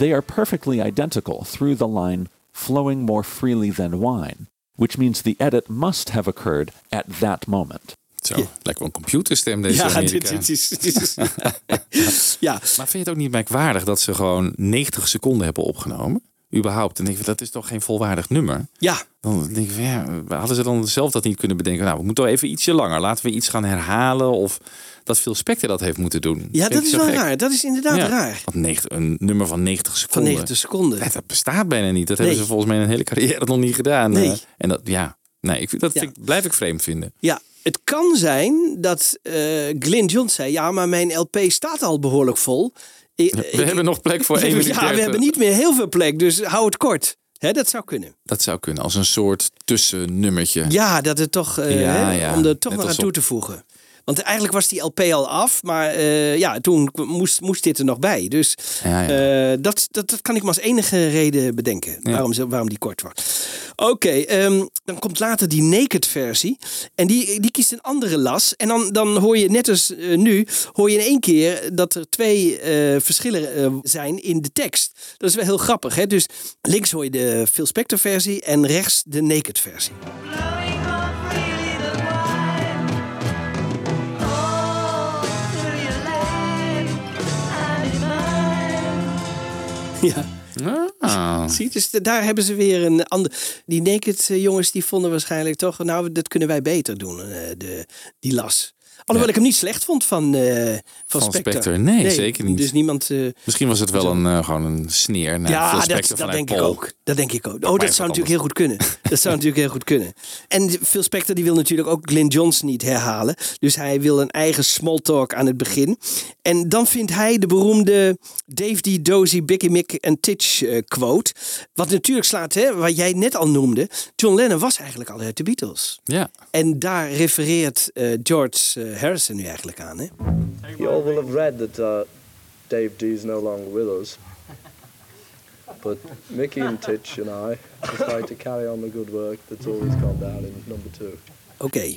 They are perfectly identical through the line flowing more freely than wine, which means the edit must have occurred at that moment. Zo, lijkt wel een computerstem deze Ja, Amerikaan. dit- dit is- dit is- ja. Maar vind je het ook niet merkwaardig dat ze gewoon 90 seconden hebben opgenomen? Überhaupt. En denk ik, dat is toch geen volwaardig nummer? Ja. Dan denk ik van ja, hadden ze dan zelf dat niet kunnen bedenken? Nou, we moeten wel even ietsje langer. Laten we iets gaan herhalen. Of dat Phil Spector dat heeft moeten doen. Ja, dat is wel gek. raar. Dat is inderdaad Ja, raar. Want 90, een nummer van 90 Van seconden. 90 seconden. Ja, dat bestaat bijna niet. Dat Nee. hebben ze volgens mij een hele carrière nog niet gedaan. Nee. Eh, En dat, ja, nee, ik, vind- dat ik, blijf ik vreemd vinden. Ja, het kan zijn dat eh Glyn Johns zei... ja, maar mijn LP staat al behoorlijk vol. Ik- We ik- hebben nog plek voor één minuut Ja, we 30. hebben niet meer heel veel plek, dus hou het kort. Dat zou kunnen. Dat zou kunnen, als een soort tussennummertje. Ja, dat het toch... eh, Ja, hè, ja. Om er toch nog aan toe te voegen. Want eigenlijk was die LP al af, maar eh, ja, toen moest, moest dit er nog bij. Dus Ja, ja. eh, dat, dat, dat kan ik me als enige reden bedenken. Waarom, ze- waarom die kort was. Oké, ehm, dan komt later die naked versie. En die, die kiest een andere las. En dan, dan hoor je net als eh, nu, hoor je in één keer dat er twee eh, verschillen zijn in de tekst. Dat is wel heel grappig. Hè? Dus links hoor je de Phil Spector versie en rechts de naked versie. Ja. Ah. Zie, dus daar hebben ze weer een ander. Die naked eh, jongens die vonden waarschijnlijk toch, nou, dat kunnen wij beter doen, eh, de, die las. Alhoewel ik hem niet slecht vond van, eh van, Van Spectre. Spectre, nee, zeker niet. Dus niemand. Misschien was het wel een, eh, gewoon een sneer naar ja, Phil dat, denk ik ook. Dat denk ik ook. Oh, dat zou natuurlijk heel goed kunnen. Dat zou natuurlijk heel goed kunnen. En Phil Spector die wil natuurlijk ook Glenn Johnson niet herhalen. Dus hij wil een eigen small talk aan het begin. En dan vindt hij de beroemde Dave D. Dozy, Bicky Mick en Titch eh, quote. Wat natuurlijk slaat, hè, wat jij net al noemde. John Lennon was eigenlijk al uit de Beatles. Ja. En daar refereert eh, George eh, Harrison nu eigenlijk aan. Hè? You all will have read that uh, Dave D is no longer with us. But Mickey and Titch and I decided to carry on the good work that's always gone down in number two. Oké.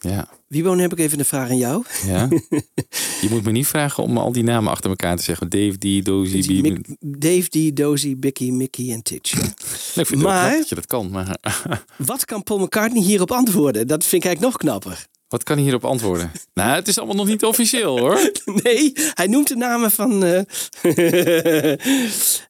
Ja. Wieboon, heb ik even een vraag aan jou. Ja. Je moet me niet vragen om al die namen achter elkaar te zeggen. Dave, D, Dozy, B. Mick- Dave D, Dozy, Bicky, Mickey en Titch. Nee, ik vind het Maar- wel knap dat je dat kan. Maar Wat kan Paul McCartney hierop antwoorden? Dat vind ik eigenlijk nog knapper. Wat kan hij hierop antwoorden? nou, het is allemaal nog niet officieel hoor. Nee, hij noemt de namen van. eh,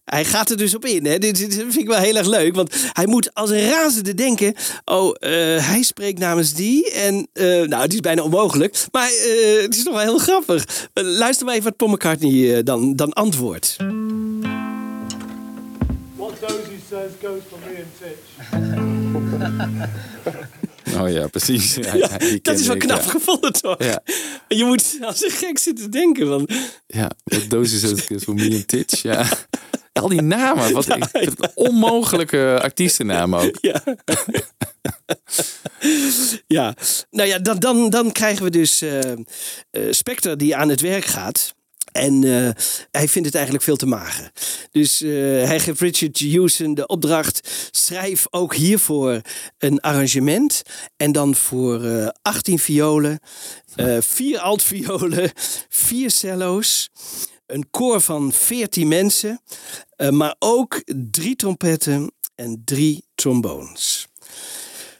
hij gaat er dus op in. Hè? Dit, dit vind ik wel heel erg leuk. Want hij moet als een razende denken. Oh, eh, hij spreekt namens die. En eh, nou, het is bijna onmogelijk. Maar eh, het is toch wel heel grappig. Luister maar even wat Paul McCartney dan, dan antwoordt. What Dozy says goes for me and Titch. Oh ja, precies. Ja, ja, Dat is wel ik, knap ja. gevonden, toch? Ja. Je moet als een gek zitten denken. Van, Ja, wat dosis is voor me en Titch. Ja. Al die namen, wat het onmogelijke artiestennamen ook. Ja. ja, nou ja, dan, dan, dan krijgen we dus Spectre die aan het werk gaat. En eh, hij vindt het eigenlijk veel te mager. Dus eh, hij geeft Richard Houston de opdracht: schrijf ook hiervoor een arrangement. En dan voor eh 18 violen, vier altviolen, vier cello's, een koor van 14 mensen, maar ook drie trompetten en drie trombones.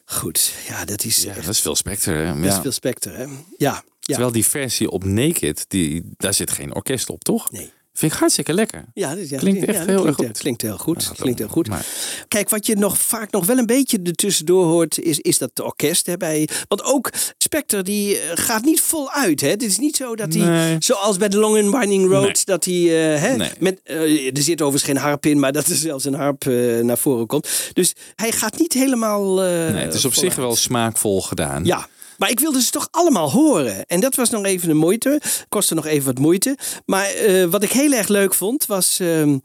Goed, ja, dat is Ja, echt dat is veel Spectre. hè. dat is Ja. veel Spectre, hè? Ja. Terwijl die versie op Naked, die, daar zit geen orkest op, toch? Nee. Vind ik hartstikke lekker. Ja, dat, ja, Klinkt echt heel klinkt, goed. Klinkt heel goed. Ja, klinkt heel goed. maar- Kijk, wat je nog vaak nog wel een beetje ertussendoor hoort, is, is dat de orkest. Hè, bij, want ook Spectre die eh, gaat niet vol uit. Hè. Het is niet zo dat hij, Nee. zoals bij The Long and Winding Road, Nee. dat hij, eh, hè, Nee. met, eh, er zit overigens geen harp in, maar dat er zelfs een harp eh, naar voren komt. Dus hij gaat niet helemaal. eh, Nee, het is op zich voluit. wel smaakvol gedaan. Ja, maar ik wilde ze toch allemaal horen. En dat was nog even de moeite. Kostte nog even wat moeite. Maar eh, wat ik heel erg leuk vond, was ehm,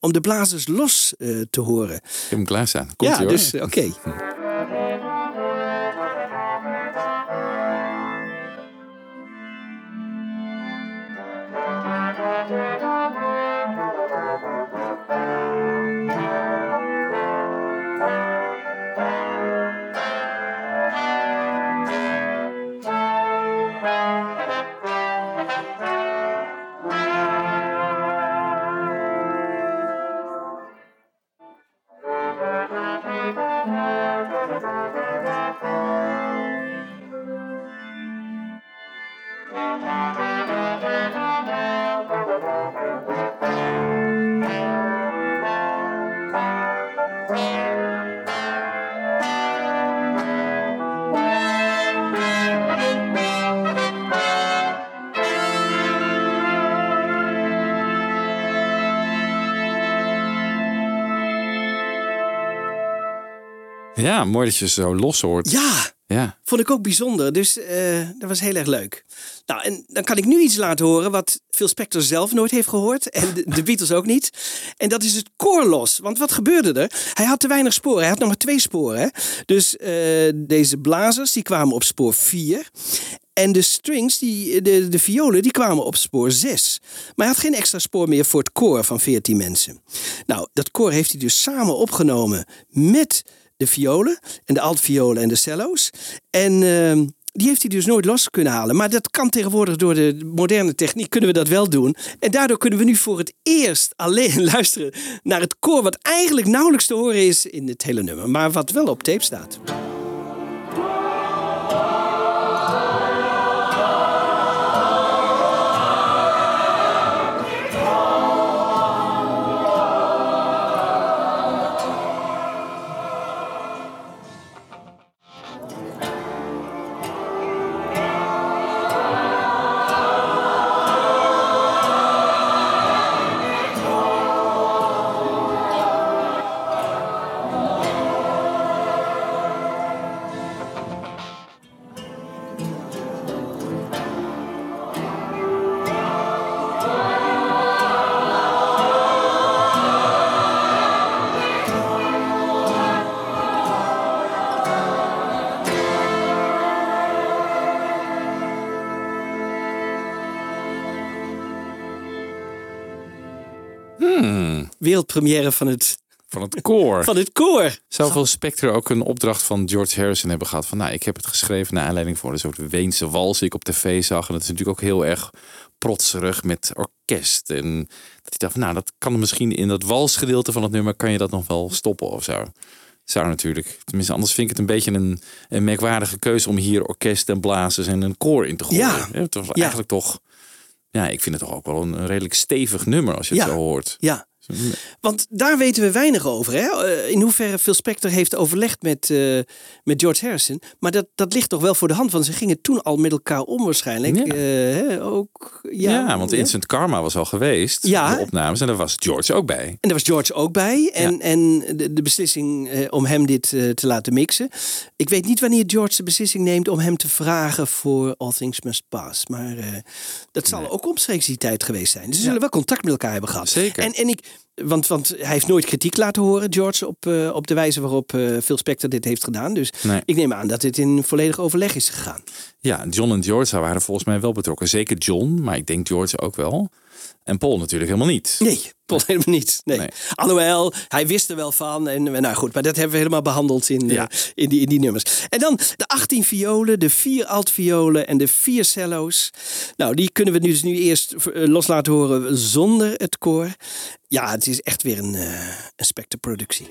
om de blazers los eh, te horen. Ik heb hem klaarstaan. Komt ja, dus oké. Ja, mooi dat je zo los hoort. Ja, Ja. vond ik ook bijzonder. Dus eh, dat was heel erg leuk. Nou, en dan kan ik nu iets laten horen wat Phil Spector zelf nooit heeft gehoord. En de, de Beatles ook niet. En dat is het koorlos. Want wat gebeurde er? Hij had te weinig sporen. Hij had nog maar twee sporen. Hè? Dus eh, deze blazers die kwamen op spoor 4. En de strings, die, de, de violen, die kwamen op spoor 6. Maar hij had geen extra spoor meer voor het koor van 14 mensen. Nou, dat koor heeft hij dus samen opgenomen met de violen en de altviolen en de cello's. En ehm, die heeft hij dus nooit los kunnen halen. Maar dat kan tegenwoordig door de moderne techniek kunnen we dat wel doen. En daardoor kunnen we nu voor het eerst alleen luisteren naar het koor wat eigenlijk nauwelijks te horen is in het hele nummer, maar wat wel op tape staat. Wereldpremière van het, Van het koor. van het koor. Zou veel Spectre ook een opdracht van George Harrison hebben gehad? Van nou, ik heb het geschreven naar aanleiding voor een soort Weense wals die ik op tv zag. En dat is natuurlijk ook heel erg protserig met orkest. En dat hij dacht van nou, dat kan misschien in dat walsgedeelte van het nummer, kan je dat nog wel stoppen of zo. Zou natuurlijk. Tenminste, anders vind ik het een beetje een, een merkwaardige keuze om hier orkest en blazers en een koor in te gooien. Ja. Het was eigenlijk toch. Ja, ik vind het toch ook wel een redelijk stevig nummer als je Ja. het zo hoort. Ja. Want daar weten we weinig over. Hè? Eh, In hoeverre Phil Spector heeft overlegd met, eh, met George Harrison. Maar dat, dat ligt toch wel voor de hand. Want ze gingen toen al met elkaar om waarschijnlijk. Ja. Eh, hè, ook, ja, Ja, want ja. Instant Karma was al geweest. Ja. De opnames. En daar was George ook bij. En daar was George ook bij. En, en de, de beslissing om hem dit te laten mixen. Ik weet niet wanneer George de beslissing neemt om hem te vragen voor All Things Must Pass. Maar dat zal ook omstreeks die tijd geweest zijn. Dus ze zullen wel contact met elkaar hebben gehad. Zeker. En, en ik, want, want hij heeft nooit kritiek laten horen, George, op, eh, op de wijze waarop eh Phil Spector dit heeft gedaan. Dus Nee. ik neem aan dat dit in volledig overleg is gegaan. Ja, John en George waren volgens mij wel betrokken. Zeker John, maar ik denk George ook wel. En Paul natuurlijk helemaal niet. Nee, Paul helemaal niet. Nee. Alhoewel, hij wist er wel van. En nou goed, maar dat hebben we helemaal behandeld in, eh, in, die, in die nummers. En dan de 18 violen, de 4 altviolen en de 4 cello's. Nou, die kunnen we nu dus nu eerst eh, los laten horen zonder het koor. Ja, het is echt weer een, eh een spectre productie.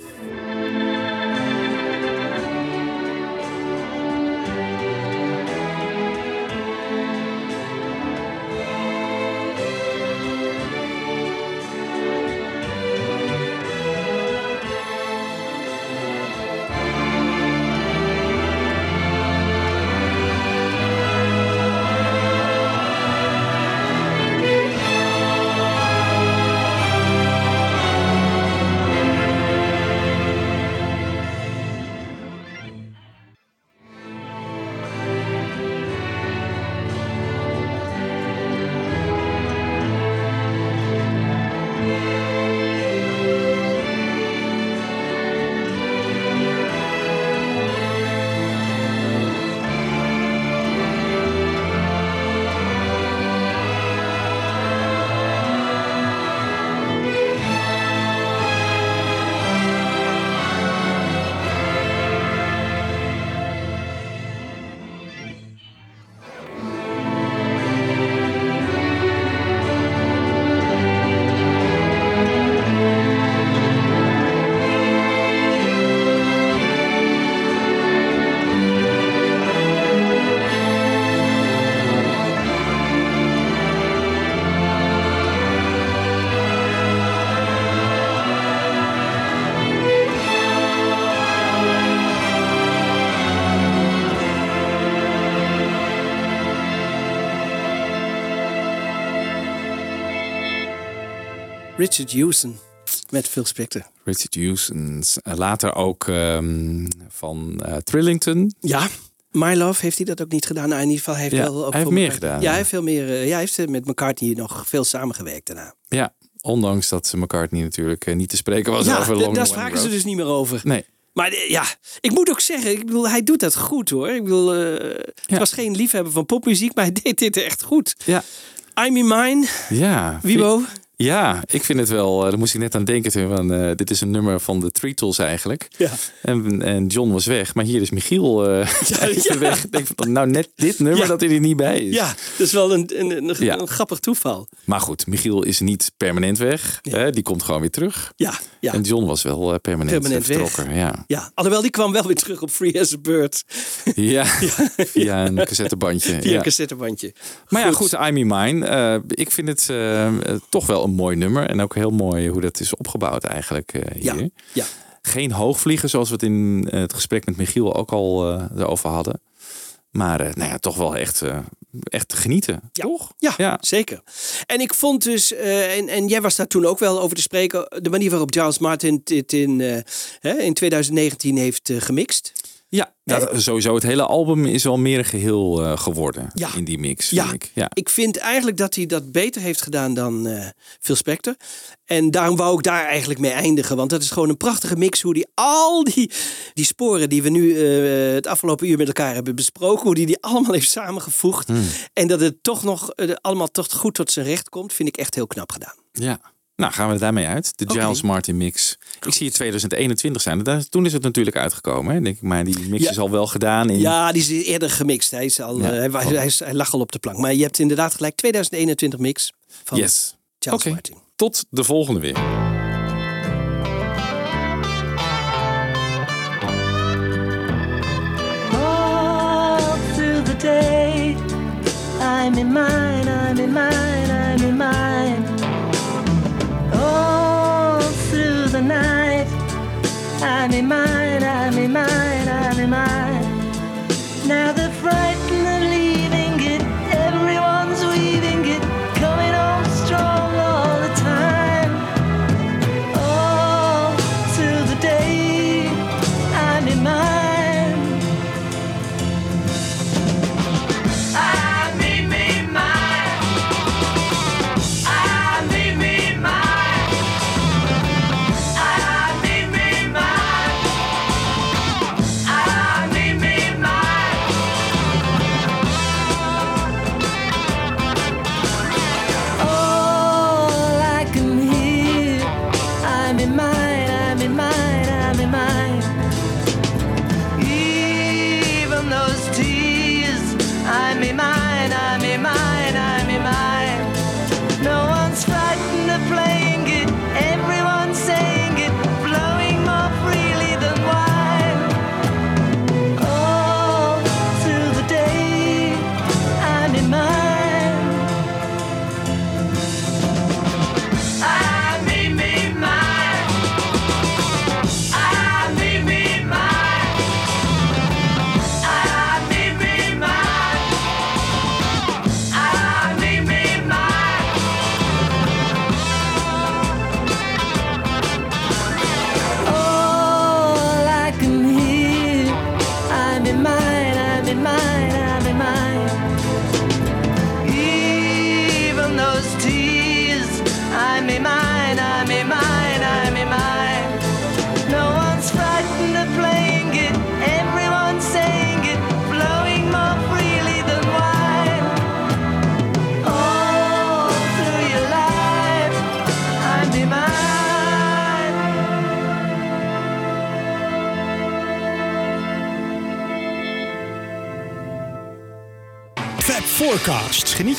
Richard Houston met Phil Spector. Richard s- eh, later ook ehm, van eh, Trillington. Ja, My Love heeft hij dat ook niet gedaan. Nou, in ieder geval hij heeft Ja, wel ook hij heeft meer gedaan, Ja, hij heeft veel meer. eh, ja, hij heeft met McCartney nog veel samengewerkt daarna. Ja, ondanks dat McCartney natuurlijk niet te spreken was ja, over Long daar spraken ze dus niet meer over. Nee. Maar ja, ik moet ook zeggen, ik bedoel, hij doet dat goed hoor. Ik bedoel, eh, het was geen liefhebber van popmuziek, maar hij deed dit echt goed. Ja. I'm in mine. Ja. Wiebo? Ja, ik vind het wel. eh, Daar moest ik net aan denken. Toen, van, eh, dit is een nummer van de Treetles eigenlijk. Ja. En, en John was weg, maar hier is Michiel eh ja. weg. Ik denk van, nou, net dit nummer Ja. dat hij er niet bij is. Ja, dat is wel een, een, een, grappig toeval. Maar goed, Michiel is niet permanent weg. Hè? Die komt gewoon weer terug. Ja, ja. En John was wel eh, permanent, Permanent eh, weg. vertrokken. Ja. Ja, alhoewel die kwam wel weer terug op Free as a Bird. Ja, via een cassettebandje. Via ja. een cassettebandje. Maar ja, goed, I'm in Mine. Ik vind het toch wel een mooi nummer. En ook heel mooi hoe dat is opgebouwd eigenlijk eh, hier. Ja, ja. Geen hoogvliegen zoals we het in eh, het gesprek met Michiel ook al eh erover hadden. Maar nou ja, toch wel echt, echt te genieten. Toch? Ja, zeker. En ik vond dus, en, en jij was daar toen ook wel over te spreken, de manier waarop Giles Martin dit in, hè, in 2019 heeft gemixt. Ja, dat, sowieso het hele album is al meer een geheel eh, geworden Ja. in die mix. Ja. Vind ik. ja. Ik vind eigenlijk dat hij dat beter heeft gedaan dan eh Phil Spector. En daarom wou ik daar eigenlijk mee eindigen. Want dat is gewoon een prachtige mix. Hoe die al die, die sporen die we nu eh, het afgelopen uur met elkaar hebben besproken. Hoe die die allemaal heeft samengevoegd. Hmm. En dat het toch nog allemaal toch goed tot zijn recht komt. Vind ik echt heel knap gedaan. Ja. Nou, gaan we er daarmee uit. De. Giles Martin mix. Ik zie het 2021 zijn. Daar- Toen is het natuurlijk uitgekomen. Hè? Denk ik, maar die mix Ja. is al wel gedaan. In... Ja, die is eerder gemixt. Hij, is al, Ja. eh, hij, wa- hij, lag al op de plank. Maar je hebt inderdaad gelijk 2021 mix van Yes. Giles Oké. Martin. Tot de volgende weer. All through the day, I'm in mine, I'm in mine, I'm in mine, I'm in mine, I'm in mine.